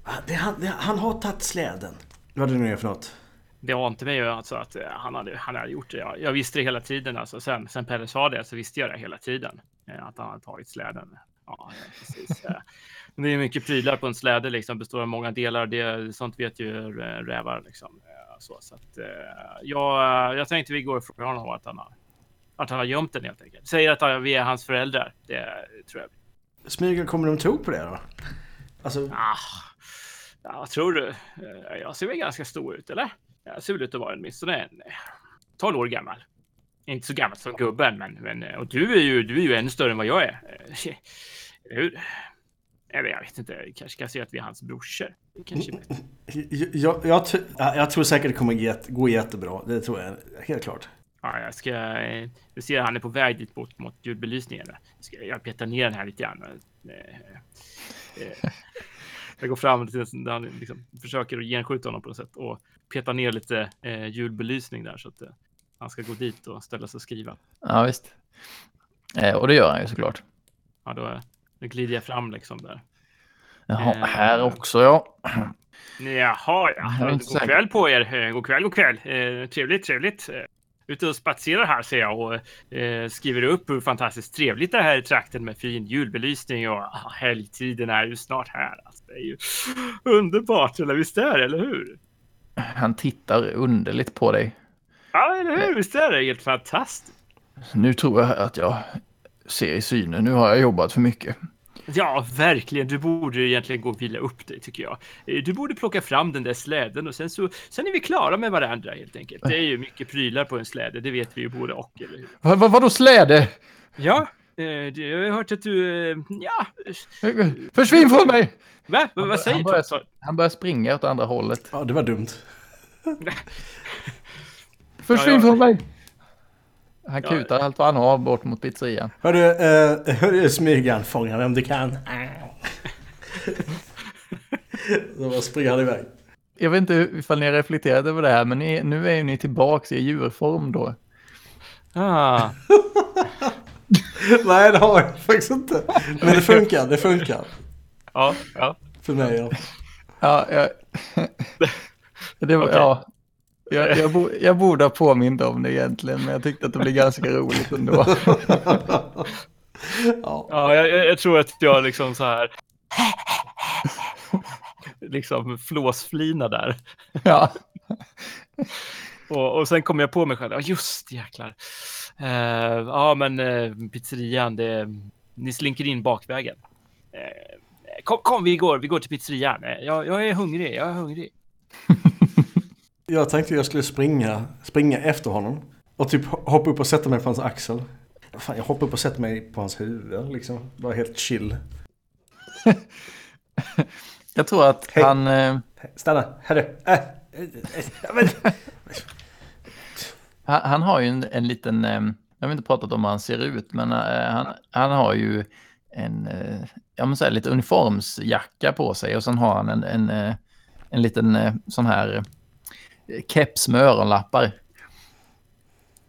Ah, Det, han, det, han har tagit släden. Vad det nu är för något. Det ante mig ju alltså att eh, han hade, han hade gjort det. Jag, jag visste det hela tiden. Alltså. Sen, sen Pelle sa det så visste jag det hela tiden. Eh, Att han hade tagit släden. Ja, precis. eh. Det är mycket prylar på en släde, liksom, består av många delar. Det, sånt vet ju rävar. Liksom. Eh, Så, så att, jag, jag tänkte vi går frågar honom att han, har, att han har gömt den helt enkelt. Säger att vi är hans föräldrar. Det tror jag. Smygaren, kommer de tro på det då? Alltså, Ah, ja, vad tror du? Jag ser väl ganska stor ut, eller? Jag ser väl ut att vara åtminstone en eh, 12 år gammal. Inte så gammal som gubben, men, men och du är ju, du är ju ännu större än vad jag är. Eh, hur? Eller jag vet inte, jag kanske kan säga att vi är hans brorsor. Det kanske är bättre. Jag, jag, jag, tror säkert det kommer gå jättebra. Det tror jag helt klart. Ja, jag ska... eh, Du ser han är på väg dit bort mot ljudbelysningen. Jag Ska jag petar ner den här lite grann. Eh, eh, Jag går fram till där han liksom försöker genskjuta honom på något sätt och petar ner lite eh, julbelysning där så att eh, han ska gå dit och ställa sig och skriva. Ja, visst. Eh, och det gör han ju såklart. Ja, då, då glider jag fram liksom där. Jaha, Eh. här också ja. Jaha, ja. God kväll på er. Eh, God kväll, god kväll. Eh, trevligt, trevligt. Eh, ute och spatserar här ser jag och eh, skriver upp hur fantastiskt trevligt det här är i trakten med fin julbelysning och ah, helgtiden är ju snart här. Alltså, det är ju underbart, eller visst är det, eller hur? Han tittar underligt på dig. Ja, eller hur? Visst är det helt fantastiskt? Nu tror jag att jag ser i synen. Nu har jag jobbat för mycket. Ja, verkligen. Du borde egentligen gå och vila upp dig, tycker jag. Eh, Du borde plocka fram den där släden och sen så sen är vi klara med varandra helt enkelt. Det är ju mycket prylar på en släde, det vet vi ju både och, eller hur? Vad, vad, vadå släde? Ja, eh, jag har hört att du... eh, Ja, Försvinn från mig! va? Vad, vad säger han, du? börjar, han börjar springa åt andra hållet. Ja, det var dumt. Försvinn Ja, ja. från mig! Han Ja. kutar allt vad han har bort mot pizzerian. Hörru, eh, hörru smygaren, fånga vem du kan. Så bara springer han iväg. Jag vet inte ifall ni har reflekterat över det här, men ni, nu är ju ni tillbaks i djurform då. Ah, Nej, det har jag faktiskt inte. Men det funkar, det funkar. ja, ja. För mig. Ja. Ja, jag, det var, Okej. ja. Jag, jag, bo, jag borde ha påmint om det egentligen, men jag tyckte att det blev ganska roligt ändå. Ja. ja jag, jag- tror att jag liksom så här... liksom flåsflina där. Ja, Och, och sen kom jag på mig själv. Ja, just jäklar. Eh, ja, men eh, pizzerian, det, ni slinker in bakvägen. Eh, kom, kom, vi går, vi går till pizzerian. Jag, jag är hungrig, jag är hungrig. Jag tänkte jag skulle springa, springa efter honom. Och typ hoppa upp och sätta mig på hans axel. Fan, jag hoppar upp och sätter mig på hans huvud liksom. Bara helt chill. jag tror att Hej. han... Eh, Stanna, herre. Äh, äh, äh, men, Han, han har ju en, en liten, eh, jag har inte pratat om hur han ser ut, men eh, han, han har ju en, eh, jag måste säga lite uniformsjacka på sig och sen har han en, en, eh, en liten eh, sån här keps med öronlappar.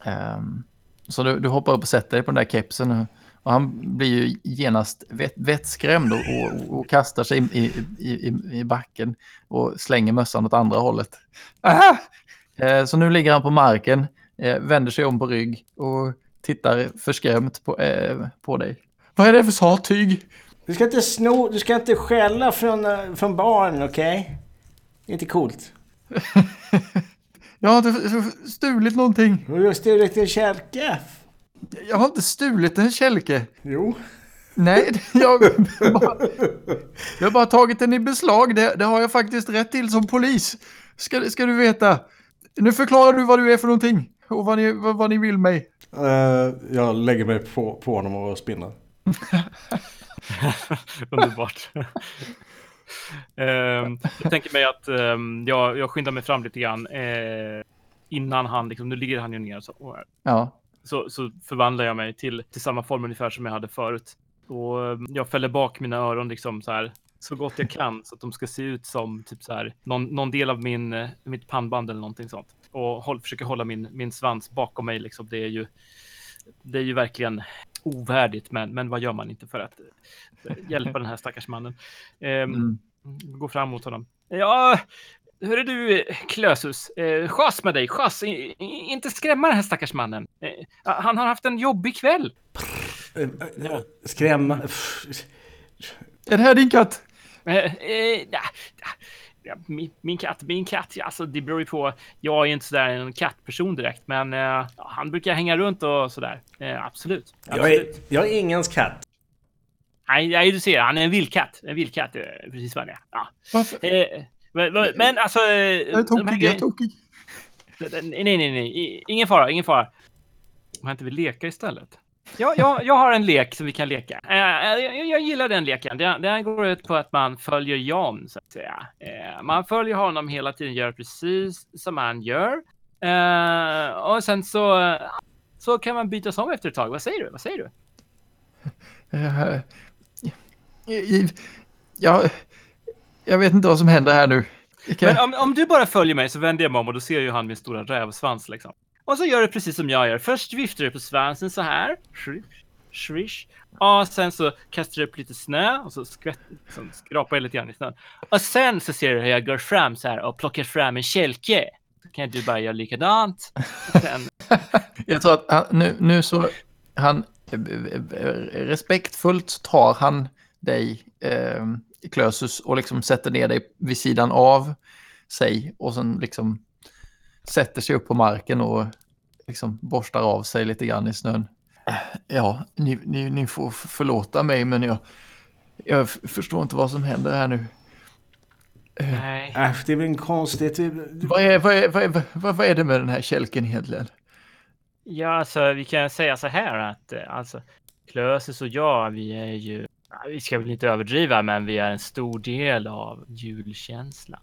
Ehm, så du, du hoppar upp och sätter dig på den där kepsen och, och han blir ju genast vett, vettskrämd och, och, och kastar sig i, i, i, i backen och slänger mössan åt andra hållet. Aha! Eh, Så nu ligger han på marken, eh, vänder sig om på rygg och tittar förskrämt på, eh, på dig. Vad är det för sattyg? du ska inte sno, du ska inte skälla från, eh, från barn, okej? Det är inte coolt. Jag har inte stulit någonting. Du har stulit en kälke. Jag har inte stulit en kälke. jo. Nej, jag, bara, jag har bara tagit den i beslag. Det, det har jag faktiskt rätt till som polis. Ska, ska du veta. Nu förklarar du vad du är för någonting och vad ni, vad, vad ni vill mig. Eh, jag lägger mig på, på honom och spinner. Underbart. Ehm, jag tänker mig att ehm, jag, jag skyndar mig fram lite grann eh, innan han, liksom, nu ligger han ju ner så, och, Ja, så, så förvandlar jag mig till, till samma form ungefär som jag hade förut. Och eh, jag fäller bak mina öron liksom så här så gott jag kan så att de ska se ut som typ så här någon, någon del av min, eh, mitt pannband eller någonting sånt. Och håll, försöker hålla min, min svans bakom mig liksom. Det är ju, det är ju verkligen ovärdigt, men, men vad gör man inte för att eh, hjälpa den här stackars mannen? Ehm, Mm. Gå fram mot honom. Ja, hur är du Klösus? Eh, chas med dig, chas. I, i, inte skrämma den här stackars mannen. Eh, han har haft en jobbig kväll. Eh, eh, Skrämma... Är det här din katt? Eh, eh, min, min katt, min katt, ja, alltså det beror ju på. Jag är inte sådär en kattperson direkt, men eh, ja, han brukar hänga runt och sådär. Eh, absolut. Jag är, absolut. jag är ingens katt. Nej, nej, du ser, han är en vildkatt. En vildkatt, eh, precis vad han är. Ja. Eh, men, men- alltså... eh, Jag är tokig, jag är tokig. Nej, nej, nej, Ingen fara, ingen fara. Om jag inte vill leka istället. Ja, jag, jag har en lek som vi kan leka. Eh, jag, jag gillar den leken. Den, går ut på att man följer Jan, så att säga. Eh, man följer honom hela tiden, gör precis som han gör. Eh, och sen så, så kan man bytas om efter ett tag. Vad säger du? Vad säger du? Eh, Jag, jag vet inte vad som händer här nu. Jag Men om, om du bara följer mig så vänder jag mig om och då ser ju han min stora rävsvans liksom. Och så gör du precis som jag gör. Först viftar du på svansen så här. Swish. Och sen så kastar du upp lite snö och så skvätt, liksom, skrapar jag lite grann i snön. Och sen så ser du hur jag går fram så här och plockar fram en kälke. Så kan du bara göra likadant. Sen, Jag tror att han, nu, nu så han respektfullt tar han dig, eh, Klösus, och liksom sätter ner dig vid sidan av sig och sen liksom sätter sig upp på marken och liksom borstar av sig lite grann i snön. Ja, ni, ni, ni får förlåta mig, men jag, jag förstår inte vad som händer här nu. nej. Äsch, det är väl en konstigt... Vad är, vad, är, vad, är, vad, vad är det med den här kälken egentligen? Ja, alltså vi kan säga så här att eh, alltså Klösus och jag, vi är ju, vi ska väl inte överdriva, men vi är en stor del av julkänslan.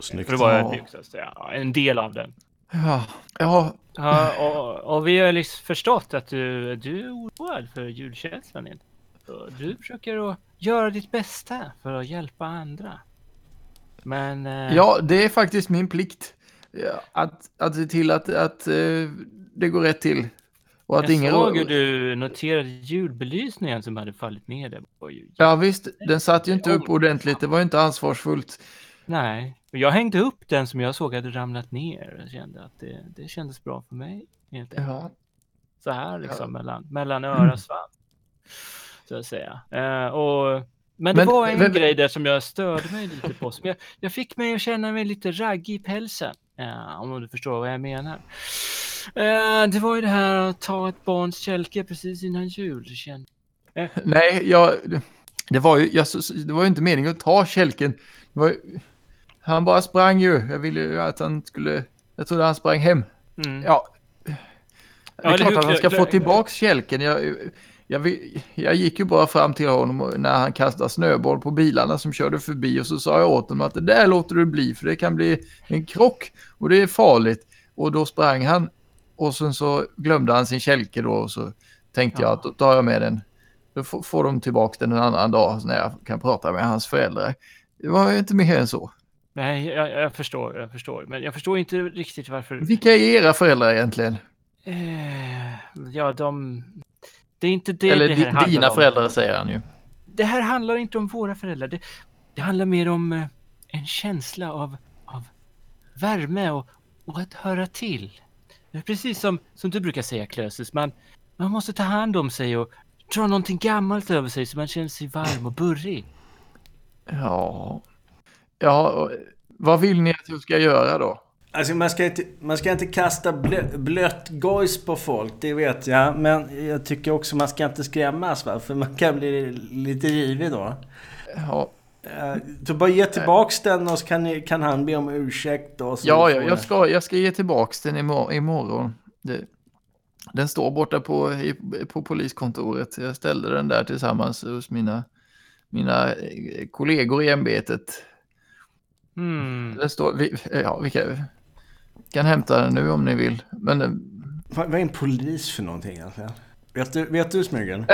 Snyggt. För det var Ja. att säga. Ja, En del av den. Ja, ja, Ja, och, och vi har liksom förstått att du, du är oroad för julkänslan. Du försöker att göra ditt bästa för att hjälpa andra. Men... eh, Ja, det är faktiskt min plikt. Att, att se till att, att eh, det går rätt till. Och att jag ingen... såg hur du noterade julbelysningen som hade fallit ner där. Ja visst, den satt ju inte upp ordentligt. Det var ju inte ansvarsfullt. Nej, och jag hängde upp den som jag såg hade ramlat ner. Jag kände att det, det kändes bra för mig. Helt enkelt. Ja, Så här liksom mellan, mellan öra och svans. Så att säga. Eh, och, men det Men- var en men- grej där som jag störde mig lite på. Som jag, jag fick mig att känna mig lite raggig i pälsen. eh, om du förstår vad jag menar. Eh, det var ju det här att ta ett barns kälke precis innan jul. Kände, nej, jag, det, var ju, jag, det var ju inte meningen att ta kälken. Det var, ju- han bara sprang ju. Jag ville ju att han skulle... Jag trodde han sprang hem. mm. Ja, det är eller klart hur, att han ska få tillbaks kälken. Jag, jag, jag gick ju bara fram till honom när han kastade snöboll på bilarna som körde förbi och så sa jag åt honom att det där låter du bli för det kan bli en krock och det är farligt. Och då sprang han och sen så glömde han sin kälke då och så tänkte jag att då tar jag med den. Då får, får de tillbaks den en annan dag när jag kan prata med hans föräldrar. Det var inte mer än så. Nej, jag, jag förstår, jag förstår. Men jag förstår inte riktigt varför. Vilka är era föräldrar egentligen? Eh, ja, de... Det är inte det Eller det här di, dina om. föräldrar säger han ju. Det här handlar inte om våra föräldrar. Det, det handlar mer om eh, en känsla av, av värme och, och att höra till. Det är precis som, som du brukar säga, Klösus. Man, man måste ta hand om sig och dra någonting gammalt över sig så man känner sig varm och burrig. Ja. Ja, vad vill ni att jag ska göra då? Alltså man ska inte, man ska inte kasta blö, blött gojs på folk, det vet jag. Men jag tycker också man ska inte skrämmas va, för man kan bli lite rivig då. Ja, Eh, Så bara ge tillbaks den och så kan, kan han be om ursäkt då. ja, ja jag, ska, jag ska ge tillbaks den imor- imorgon. Det, den står borta på, på poliskontoret. Jag ställde den där tillsammans hos mina, mina eh, kollegor i ämbetet. Hmm. Den står, vi, ja, vi kan, kan hämta den nu om ni vill. Men eh, Vad, vad är en polis för någonting egentligen? Vet du, vet du Smygen?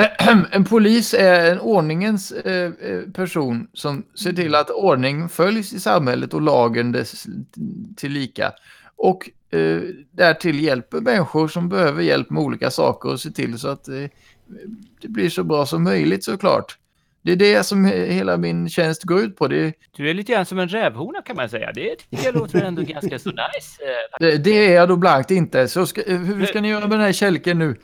En polis är en ordningens eh, eh, person som ser till att ordning följs i samhället och lagen dess tillika. Och eh, därtill hjälper människor som behöver hjälp med olika saker och ser till så att eh, det blir så bra som möjligt såklart. Det är det som he- hela min tjänst går ut på. Det, Du är lite grann som en rävhona kan man säga. Det tycker jag låter ändå ganska så nice. eh, det, det är jag då blankt inte. Så ska, eh, hur ska ni göra med den här kälken nu?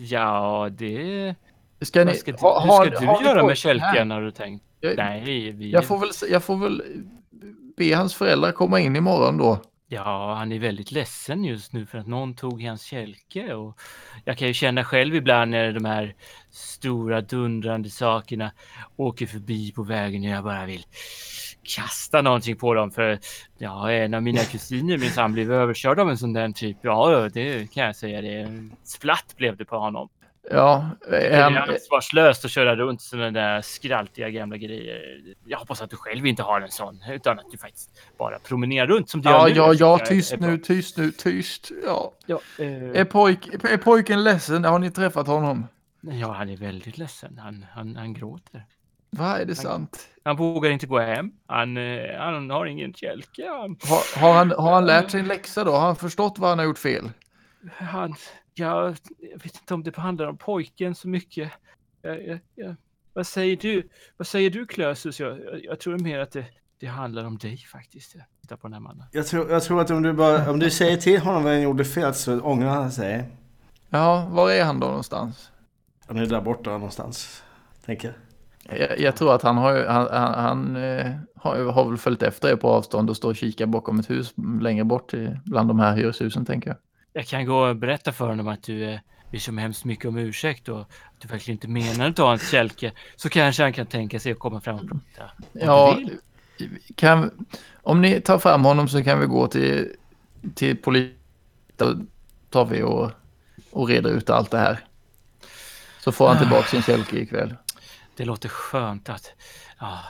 Ja, det... Ska ni, Vad ska du, ha- hur ska du ni göra pojken med kälken har du tänkt? Jag, Nej, vi... jag, får väl, jag får väl be hans föräldrar komma in imorgon då. Ja, han är väldigt ledsen just nu för att någon tog hans kälke och jag kan ju känna själv ibland när de här stora dundrande sakerna åker förbi på vägen och jag bara vill kasta någonting på dem för ja, en av mina kusiner minsann blev överkörd av en sån där typ. Ja, det kan jag säga. Det En splatt blev det på honom. Ja, Det är han, ansvarslöst att köra runt sådana där skraltiga gamla grejer. Jag hoppas att du själv inte har en sån utan att du faktiskt bara promenerar runt som du ja, gör nu. ja, ja, är- tyst bra. nu, tyst nu, tyst. Ja. Ja, eh, Är, pojk, är pojken ledsen? Har ni träffat honom? ja, han är väldigt ledsen. Han, han, han gråter. Vad är det sant? Han vågar inte gå hem. Han, eh, han har ingen kälke. Han, Har, har, han, har han lärt sig en läxa då? Har han förstått vad han har gjort fel? han, ja, jag vet inte om det handlar om pojken så mycket. Jag, jag, jag, vad säger du? Vad säger du Klösus? Jag, jag, jag tror mer att det, det handlar om dig faktiskt. Titta på den här mannen. Jag tror, jag tror att om du, bara, om du säger till honom vad han gjorde fel så ångrar han sig. Ja, var är han då någonstans? Han är där borta någonstans. Tänker. Jag, jag tror att han har, han, han, han eh, har, har väl följt efter er på avstånd och står och kikar bakom ett hus längre bort bland de här hyreshusen tänker jag. Jag kan gå och berätta för honom att du eh, ber så hemskt mycket om ursäkt och att du verkligen inte menar att ta hans kälke. Så kanske han kan tänka sig att komma fram och prata. Ja, kan, om ni tar fram honom så kan vi gå till, till polisen. Då tar vi och, och reder ut allt det här. Så får han tillbaka sin kälke ikväll. Det låter skönt att... Ja.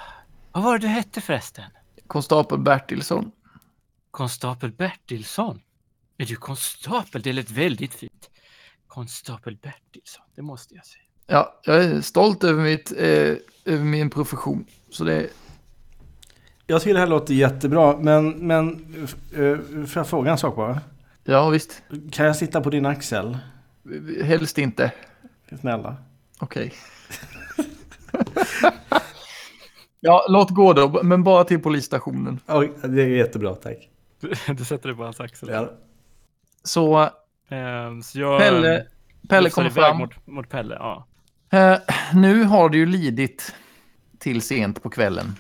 Vad var det du hette förresten? Konstapel Bertilsson. Konstapel Bertilsson? Är du konstapel? Det lät väldigt fint. Konstapel Bertilsson, det måste jag säga. Ja, jag är stolt över, mitt, eh, över min profession. Så det, Jag tycker det här låter jättebra men, men eh, får jag fråga en sak bara? ja visst. Kan jag sitta på din axel? Helst inte. Snälla. Okej. ja, låt gå då, men bara till polisstationen. Oj, det är jättebra, tack. Du, du sätter dig på hans axel. Ja. Så Ehm, så jag... Pelle, Pelle lufsar kommer fram. Mot, mot Pelle, ja. Eh, nu har det ju lidit till sent på kvällen.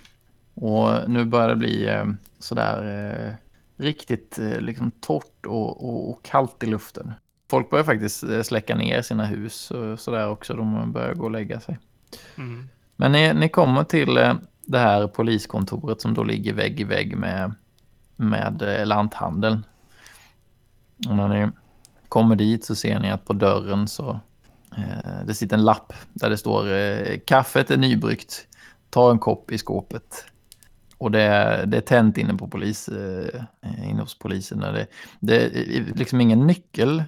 Och nu börjar det bli eh, sådär eh, riktigt eh, liksom torrt och, och, och kallt i luften. Folk börjar faktiskt eh, släcka ner sina hus och sådär också. De börjar gå och lägga sig. Mm. Men ni, ni kommer till eh, det här poliskontoret som då ligger vägg i vägg med, med eh, lanthandeln. När ni kommer dit så ser ni att på dörren så eh, det sitter en lapp där det står eh, kaffet är nybryggt. Ta en kopp i skåpet. Och det är, det är tänt inne på polis, eh, inne hos polisen. Det, det är liksom ingen nyckel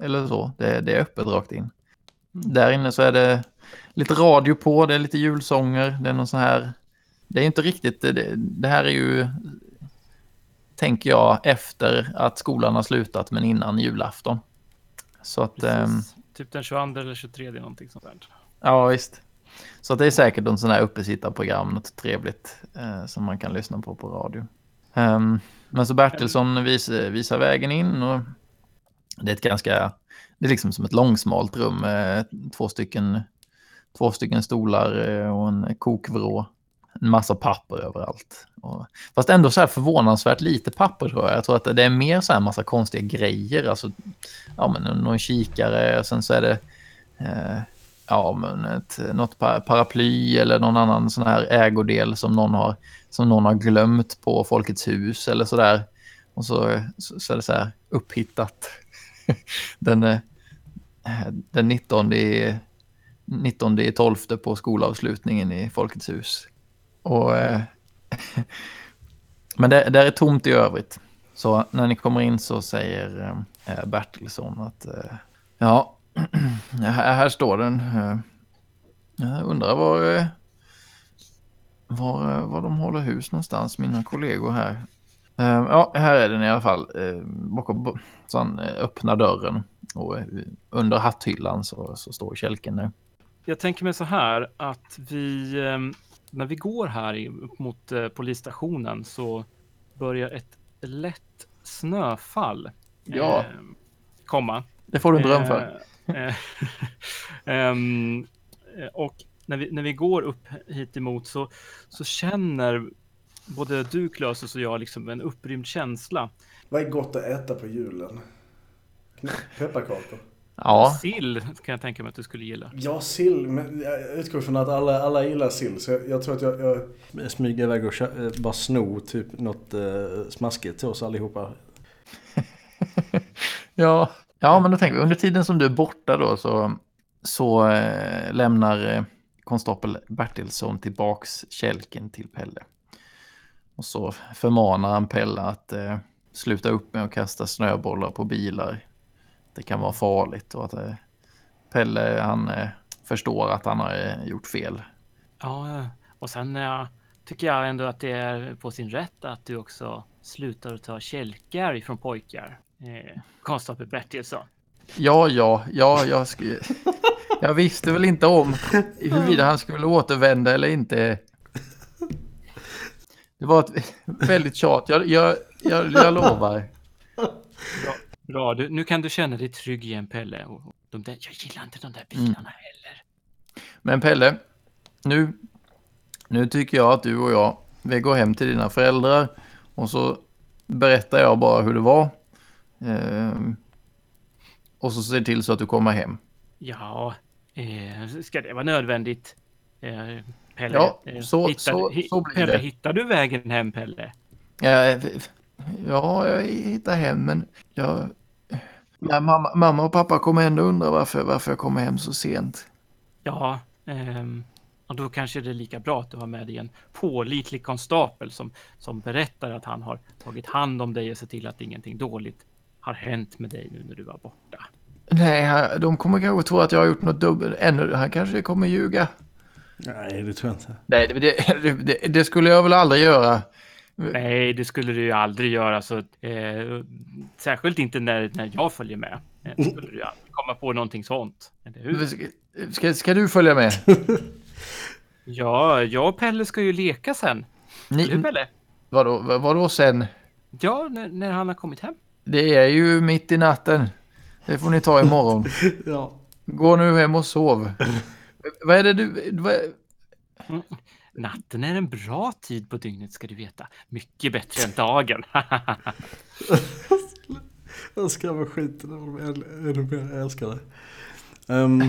eller så. Det, det är öppet rakt in. Där inne så är det lite radio på, det är lite julsånger, det är någon sån här... Det är inte riktigt, det, det här är ju, tänker jag, efter att skolan har slutat men innan julafton. Så att, ehm, Precis. Typ den 22 eller 23 någonting sånt där. ja visst. Så att det är säkert en sån här uppesittarprogram, något trevligt eh, som man kan lyssna på på radio. Ehm, men så Bertilsson vis, visar vägen in och det är ett ganska, det är liksom som ett långsmalt rum med två stycken, två stycken stolar eh, och en kokvrå. En massa papper överallt. Och, fast ändå så här förvånansvärt lite papper tror jag. Jag tror att det är mer så här massa konstiga grejer. Alltså, ja men någon kikare och sen så är det eh, ja, men ett, något paraply eller någon annan sån här ägodel som någon har, som någon har glömt på Folkets hus eller så där. Och så, så, så är det så här upphittat. den, eh, den 19 i, 19 i 12 på skolavslutningen i Folkets hus. Och, eh, men det, där är tomt i övrigt. Så när ni kommer in så säger eh, eh Bertilsson att eh, ja, här, här står den. Eh, Jag undrar var, eh, var, eh, var de håller hus någonstans, mina kollegor här. Eh, Ja, här är den i alla fall. Eh, Bakom så han öppnar dörren och eh, under hatthyllan så, så står kälken där. Jag tänker mig så här att vi, eh, när vi går här mot eh, polisstationen så börjar ett lätt snöfall Ja. eh, komma. Det får du en beröm för. Eh, eh, ehm, eh, och när vi, när vi går upp hit emot så, så känner både du, Klösus, och jag liksom en upprymd känsla. Vad är gott att äta på julen? Pepparkakor? Ja, Sill kan jag tänka mig att du skulle gilla. Ja, sill. Men jag utgår från att alla, alla gillar sill. Så jag, jag tror att jag, jag smyger iväg och kö- eh, bara snor typ något eh, smaskigt till oss allihopa. ja. ja, men då tänker vi under tiden som du är borta då så, så eh, lämnar eh, konstapel Bertilsson tillbaks kälken till Pelle. Och så förmanar han Pelle att eh, sluta upp med att kasta snöbollar på bilar. Det kan vara farligt och att eh, Pelle han eh, förstår att han har eh, gjort fel. Ja, och sen tycker jag ändå att det är på sin rätt att du också slutar att ta kälkar ifrån pojkar. Eh, konstapel Bertilsson. Ja, ja, ja, jag, jag visste väl inte om huruvida han skulle återvända eller inte. Det var ett väldigt tjat, jag, jag, jag, jag lovar. Bra, du, nu kan du känna dig trygg igen Pelle. Och, och de där, jag gillar inte de där bilarna heller. Men Pelle, nu, nu tycker jag att du och jag, vi går hem till dina föräldrar och så berättar jag bara hur det var. Ehm, och så ser till så att du kommer hem. Ja, eh, ska det vara nödvändigt? Eh, Pelle, Ja, eh, så- hittar, så- så blir Pelle, det. hittar du vägen hem Pelle? Ja, ja, jag hittar hem, men jag... Ja, mamma, mamma och pappa kommer ändå undra varför, varför jag kommer hem så sent. Ja, ehm, och då kanske det är lika bra att du har med dig en pålitlig konstapel som, som berättar att han har tagit hand om dig och sett till att ingenting dåligt har hänt med dig nu när du var borta. Nej, de kommer kanske tro att jag har gjort något dubbelt. Ännu, han kanske kommer ljuga. Nej, det tror jag inte. Nej, det, det, det, det skulle jag väl aldrig göra. Nej, det skulle du ju aldrig göra. Så, eh, särskilt inte när, när jag följer med. Eh, skulle du aldrig komma på någonting sånt. Eller hur? Ska, ska, du följa med? Ja, jag och Pelle ska ju leka sen. Ni, Pelle? vadå, vad- vadå sen? Ja, när, när han har kommit hem. Det är ju mitt i natten. Det får ni ta imorgon. Ja. Gå nu hem och sov. Vad är det du... Vad, Natten är en bra tid på dygnet ska du veta. Mycket bättre än dagen. Jag skrämmer skiten ur mig ännu mer. Jag älskar det. Ehm,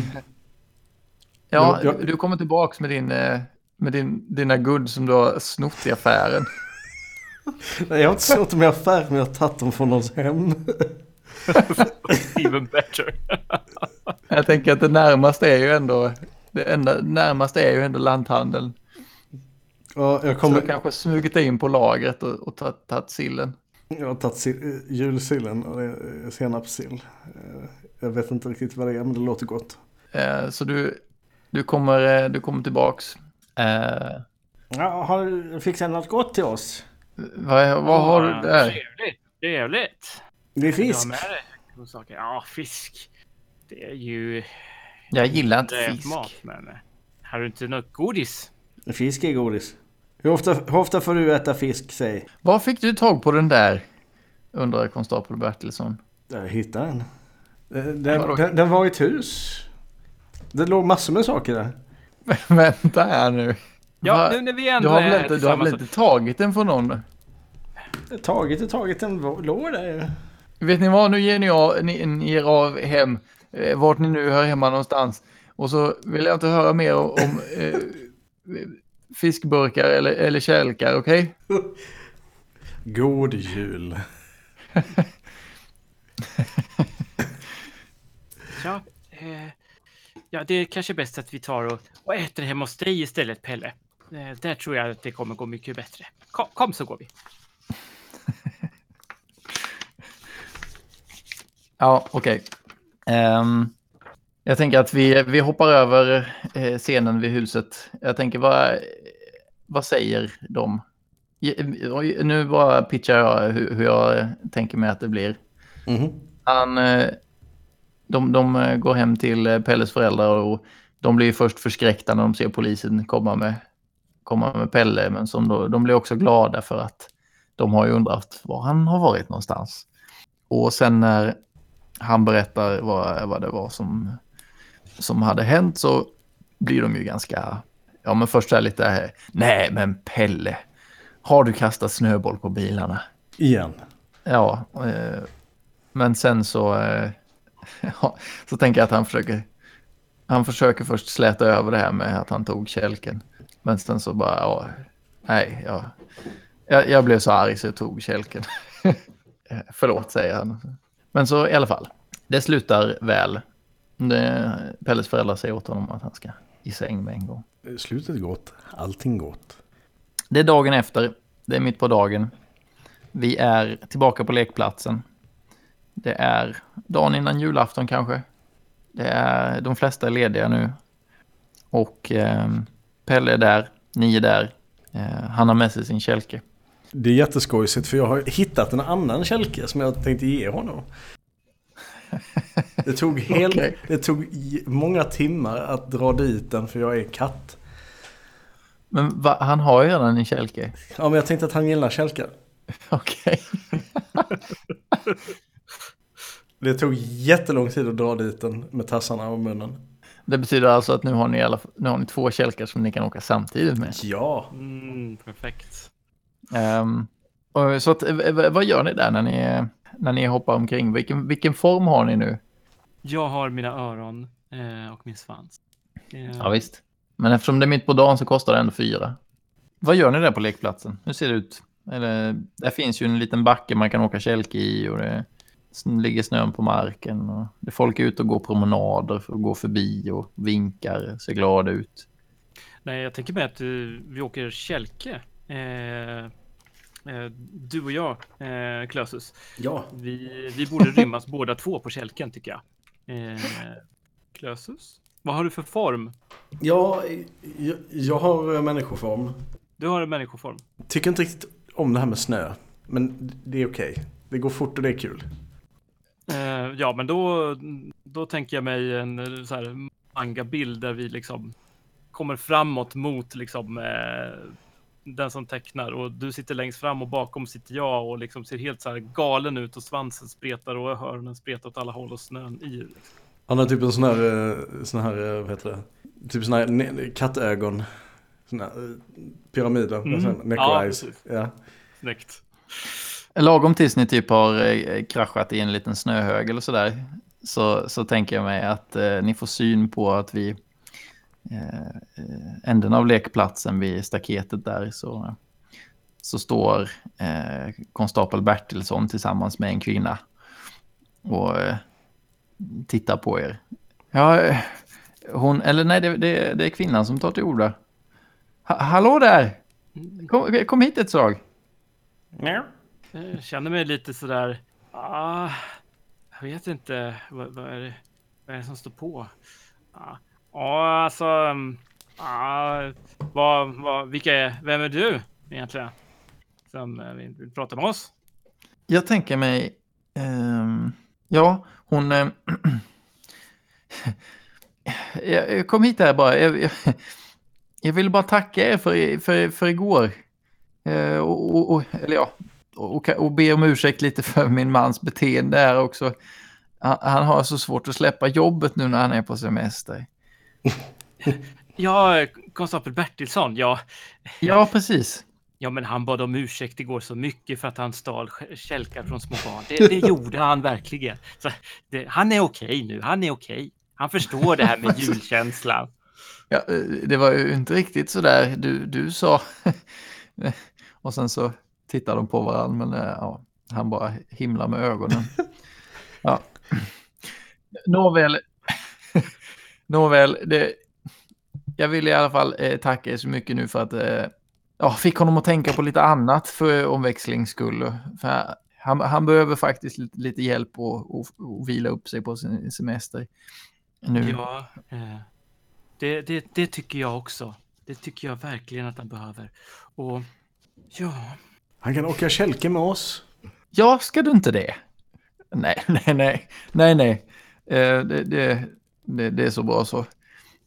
ja, Ja, ja. du kommer tillbaks med din... eh, Med din, dina guld som du har snott i affären. nej, jag har inte snott dem i affär, men jag har tagit dem från någons hem. Even better. Jag tänker att det närmaste är ju ändå... Det enda närmaste är ju ändå lanthandeln. Ja, jag, Så kommer, jag kanske smugit in på lagret och, och tagit, sillen. jag har tagit sil- eh, julsillen och det är senapssill. Eh, Jag vet inte riktigt vad det är, men det låter gott. Eh, så du, du, kommer, eh, du kommer tillbaks. Eh, Ja, har du fixat något gott till oss? vad, vad har du där? Trevligt. Trevligt. Det är fisk. Ja, fisk. Det är ju... Jag gillar inte det är fisk. Mat, men... Har du inte något godis? Fisk är godis. Hur ofta, hur ofta får du äta fisk, säg? Var fick du tag på den där? Undrar konstapel Bertilsson. Jag hittade den. Eh, Den, den, den var i ett hus. Det låg massor med saker där. Vänta här nu. Ja, Va? nu när vi Du ändå har väl inte, du har väl inte tagit den från någon? Tagit och tagit den låg där. Vet ni vad, nu ger ni, av, ni, ni er av hem, eh, vart ni nu hör hemma någonstans. Och så vill jag inte höra mer om, om eh, fiskburkar eller, eller kälkar, okej? God jul. Ja, eh, ja, det är kanske bäst att vi tar och, och äter hemma hos dig istället, Pelle. Eh, där tror jag att det kommer gå mycket bättre. Kom, kom så går vi. Ja, okej. Ehm, Jag tänker att vi, vi hoppar över eh, scenen vid huset. Jag tänker, vad, vad säger de? Nu bara pitchar jag hur, hur jag tänker mig att det blir. Mhm. Han, eh, de, de eh, går hem till eh, Pelles föräldrar och de blir först förskräckta när de ser polisen komma med, komma med Pelle. Men som då, de blir också glada för att de har ju undrat var han har varit någonstans. Och sen när han berättar vad, vad det var som, som hade hänt så blir de ju ganska... Ja, men först är lite... eh, Nej, men Pelle, har du kastat snöboll på bilarna? Igen. Ja, eh, men sen så, eh, ja, så tänker jag att han försöker, han försöker först släta över det här med att han tog kälken. Men sen så bara, ja, nej, ja, jag, jag blev så arg så jag tog kälken. Eh, Förlåt, säger han. Men så i alla fall, det slutar väl. Det, Pelles föräldrar säger åt honom att han ska i säng med en gång. Slutet gott, allting gott. Det är dagen efter. Det är mitt på dagen. Vi är tillbaka på lekplatsen. Det är dagen innan julafton kanske. Det är, de flesta är lediga nu. Och eh, Pelle är där, ni är där. Eh, han har med sig sin kälke. Det är jätteskojsigt för jag har hittat en annan kälke som jag tänkte ge honom. Det tog, helt, Okej. det tog många timmar att dra dit den för jag är katt. Men va, han har ju redan en kälke. Ja men jag tänkte att han gillar kälkar. Okej. Det tog jättelång tid att dra dit den med tassarna och munnen. Det betyder alltså att nu har ni, alla, nu har ni två kälkar som ni kan åka samtidigt med. Ja, Mm, perfekt. Ehm, och så att, vad gör ni där när ni, när ni hoppar omkring? Vilken, vilken form har ni nu? Jag har mina öron eh, och min svans. Eh, Ja, visst. Men eftersom det är mitt på dagen så kostar det ändå fyra. Vad gör ni där på lekplatsen? Hur ser det ut? Eller, där finns ju en liten backe man kan åka kälke i och det ligger snön på marken. Och det är folk ute och går promenader och går förbi och vinkar, ser glada ut. Nej, jag tänker mig att eh, vi åker kälke. Eh, eh, du och jag, eh, Klösus. ja. Vi, vi borde rymmas båda två på kälken tycker jag. Eh, Klösus? Vad har du för form? Ja, jag, jag har eh, människoform. Du har en människoform. Tycker inte riktigt om det här med snö. Men det är okej. Det går fort och det är kul. Eh, ja, men då, då tänker jag mig en eh, så här manga-bild där vi liksom kommer framåt mot liksom eh, den som tecknar och du sitter längst fram och bakom sitter jag och liksom ser helt så här galen ut och svansen spretar och öronen spretar åt alla håll och snön i. Liksom. Han har typ en sån här, eh, sån här, eh, vad heter det? Typ sån här ne- kattögon. Sån här eh, pyramider. Mm. Necro Ja. Ja. Snyggt. Lagom tills ni typ har kraschat i en liten snöhög eller sådär. Så, så tänker jag mig att eh, ni får syn på att vi änden av lekplatsen vid staketet där så, så står eh, konstapel Bertilsson tillsammans med en kvinna och eh, tittar på er. Ja, eh, hon, eller nej, det, det, det är kvinnan som tar till orda. Ha, hallå där! Kom, kom hit ett slag. Jag känner mig lite sådär. Ah, jag vet inte. Vad, vad, är det, vad är det som står på? Ah, Ja, alltså. Ja, vad, vad, vilka är, vem är du egentligen? Som eh, vill, prata med oss? Jag tänker mig... ehm, ja, hon... ehm, jag, kom hit här bara. Jag, jag, jag ville bara tacka er för, för, för igår. Eh, och, och, och, eller ja, och, och be om ursäkt lite för min mans beteende här också. Han, han har så svårt att släppa jobbet nu när han är på semester. Ja, konstapel Bertilsson. Ja, Ja, precis. ja, men han bad om ursäkt igår så mycket för att han stal kälkar från små barn. Det, det gjorde han verkligen. Så det, han är okej nu. Han är okej. Han förstår det här med julkänslan. Ja, eh, det var ju inte riktigt så där du, du sa. Och sen så tittar de på varandra, men eh, ja, han bara himlar med ögonen. Ja. Nåväl, Nåväl det, jag vill i alla fall eh, tacka er så mycket nu för att eh, ja, fick honom att tänka på lite annat för omväxlings skull. För han, han behöver faktiskt lite, lite hjälp och, och, och vila upp sig på sin semester. Nu. Ja, eh, det, det, det tycker jag också. Det tycker jag verkligen att han behöver. Och ja, Han kan åka kälke med oss. Ja, ska du inte det? Nej, nej, nej, nej, nej. Eh, det, det, det, det är så bra så.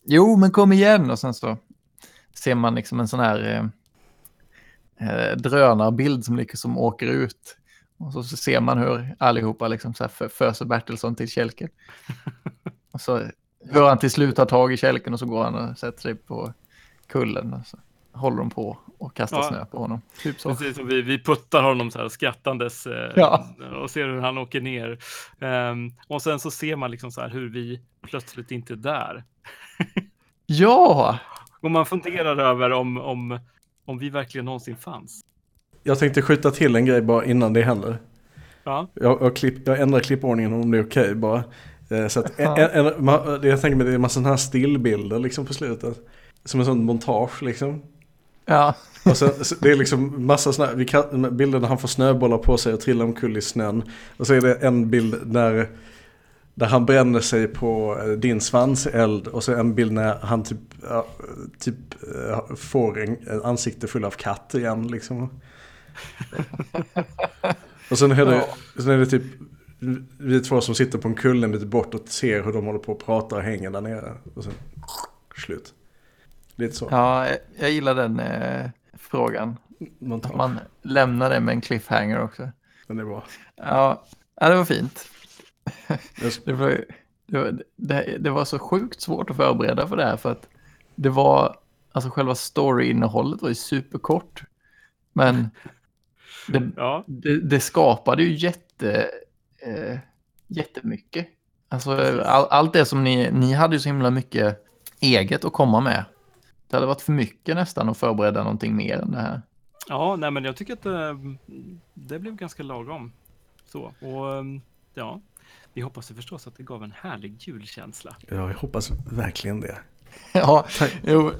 Jo, men kom igen och sen så ser man liksom en sån här eh, eh drönarbild som liksom åker ut. Och så, så ser man hur allihopa liksom så här för, föser Bertilsson till kälken. Och så hur han till slut tar tag i kälken och så går han och sätter sig på kullen. Och så håller de på och kastar Ja. snö på honom. Typ så. precis som vi, vi puttar honom så här skrattandes eh, Ja. och ser hur han åker ner. Ehm, och sen så ser man liksom så här hur vi plötsligt inte är där. Ja! Och man funderar över om, om, om vi verkligen någonsin fanns. Jag tänkte skjuta till en grej bara innan det händer. Ja, Jag, jag, klipp, jag ändrar klippordningen om det är okej bara. Eh, Så att en, en, en, jag tänker mig det är en massa sådana här stillbilder liksom på slutet. Som en sån montage liksom. Ja. Och sen, det är liksom massa här, vi kan, bilder när han får snöbollar på sig och trillar omkull i snön. Och så är det en bild där, där han bränner sig på eh, din svanseld. Och så en bild när han typ, typ eh, får en, en ansikte full av katt igen liksom. Och sen är det, sen är det typ vi två som sitter på en kulle en bit bort och ser hur de håller på att prata och hänger där nere. Och sen slut. Lite så. Ja, jag- jag gillar den eh, frågan. Att man lämnar det med en cliffhanger också. Den är bra. Ja, ja det var fint. Det var, det, var, det, det var så sjukt svårt att förbereda för det här för att det var, alltså själva story-innehållet var ju superkort. Men det, ja, det, det skapade ju jätte, eh, jättemycket. Alltså all, allt det som ni, ni hade ju så himla mycket eget att komma med. Det hade varit för mycket nästan att förbereda någonting mer än det här. ja nej, men jag tycker att eh, det blev ganska lagom. Så, och eh, ja, vi hoppas ju förstås att det gav en härlig julkänsla. Ja, jag hoppas verkligen det. Ja, jo,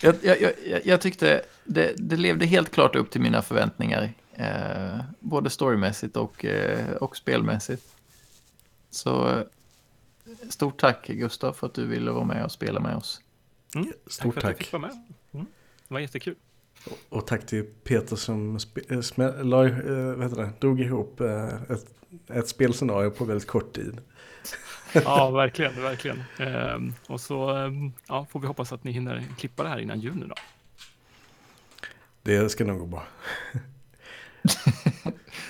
jag, jag, jag, jag tyckte det, det levde helt klart upp till mina förväntningar. Eh, både storymässigt och, eh, och spelmässigt. Så eh, stort tack Gustav för att du ville vara med och spela med oss. Mm, Stort för att jag tack. fick vara med. Mm, det var jättekul. Och tack till Peter som spe, äh, smä, la, äh, vad heter det, drog ihop äh, ett, ett spelscenario på väldigt kort tid. Ja, verkligen, verkligen. Ehm, och så ehm, ja, får vi hoppas att ni hinner klippa det här innan jul nu då. Det ska nog gå bra.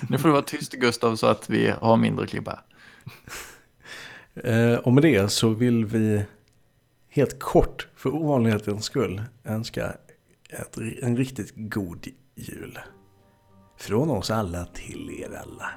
Nu får du vara tyst Gustav så att vi har mindre klippa. Eh, och med det så vill vi helt kort för ovanlighetens skull önska ett, en riktigt god jul. Från oss alla till er alla.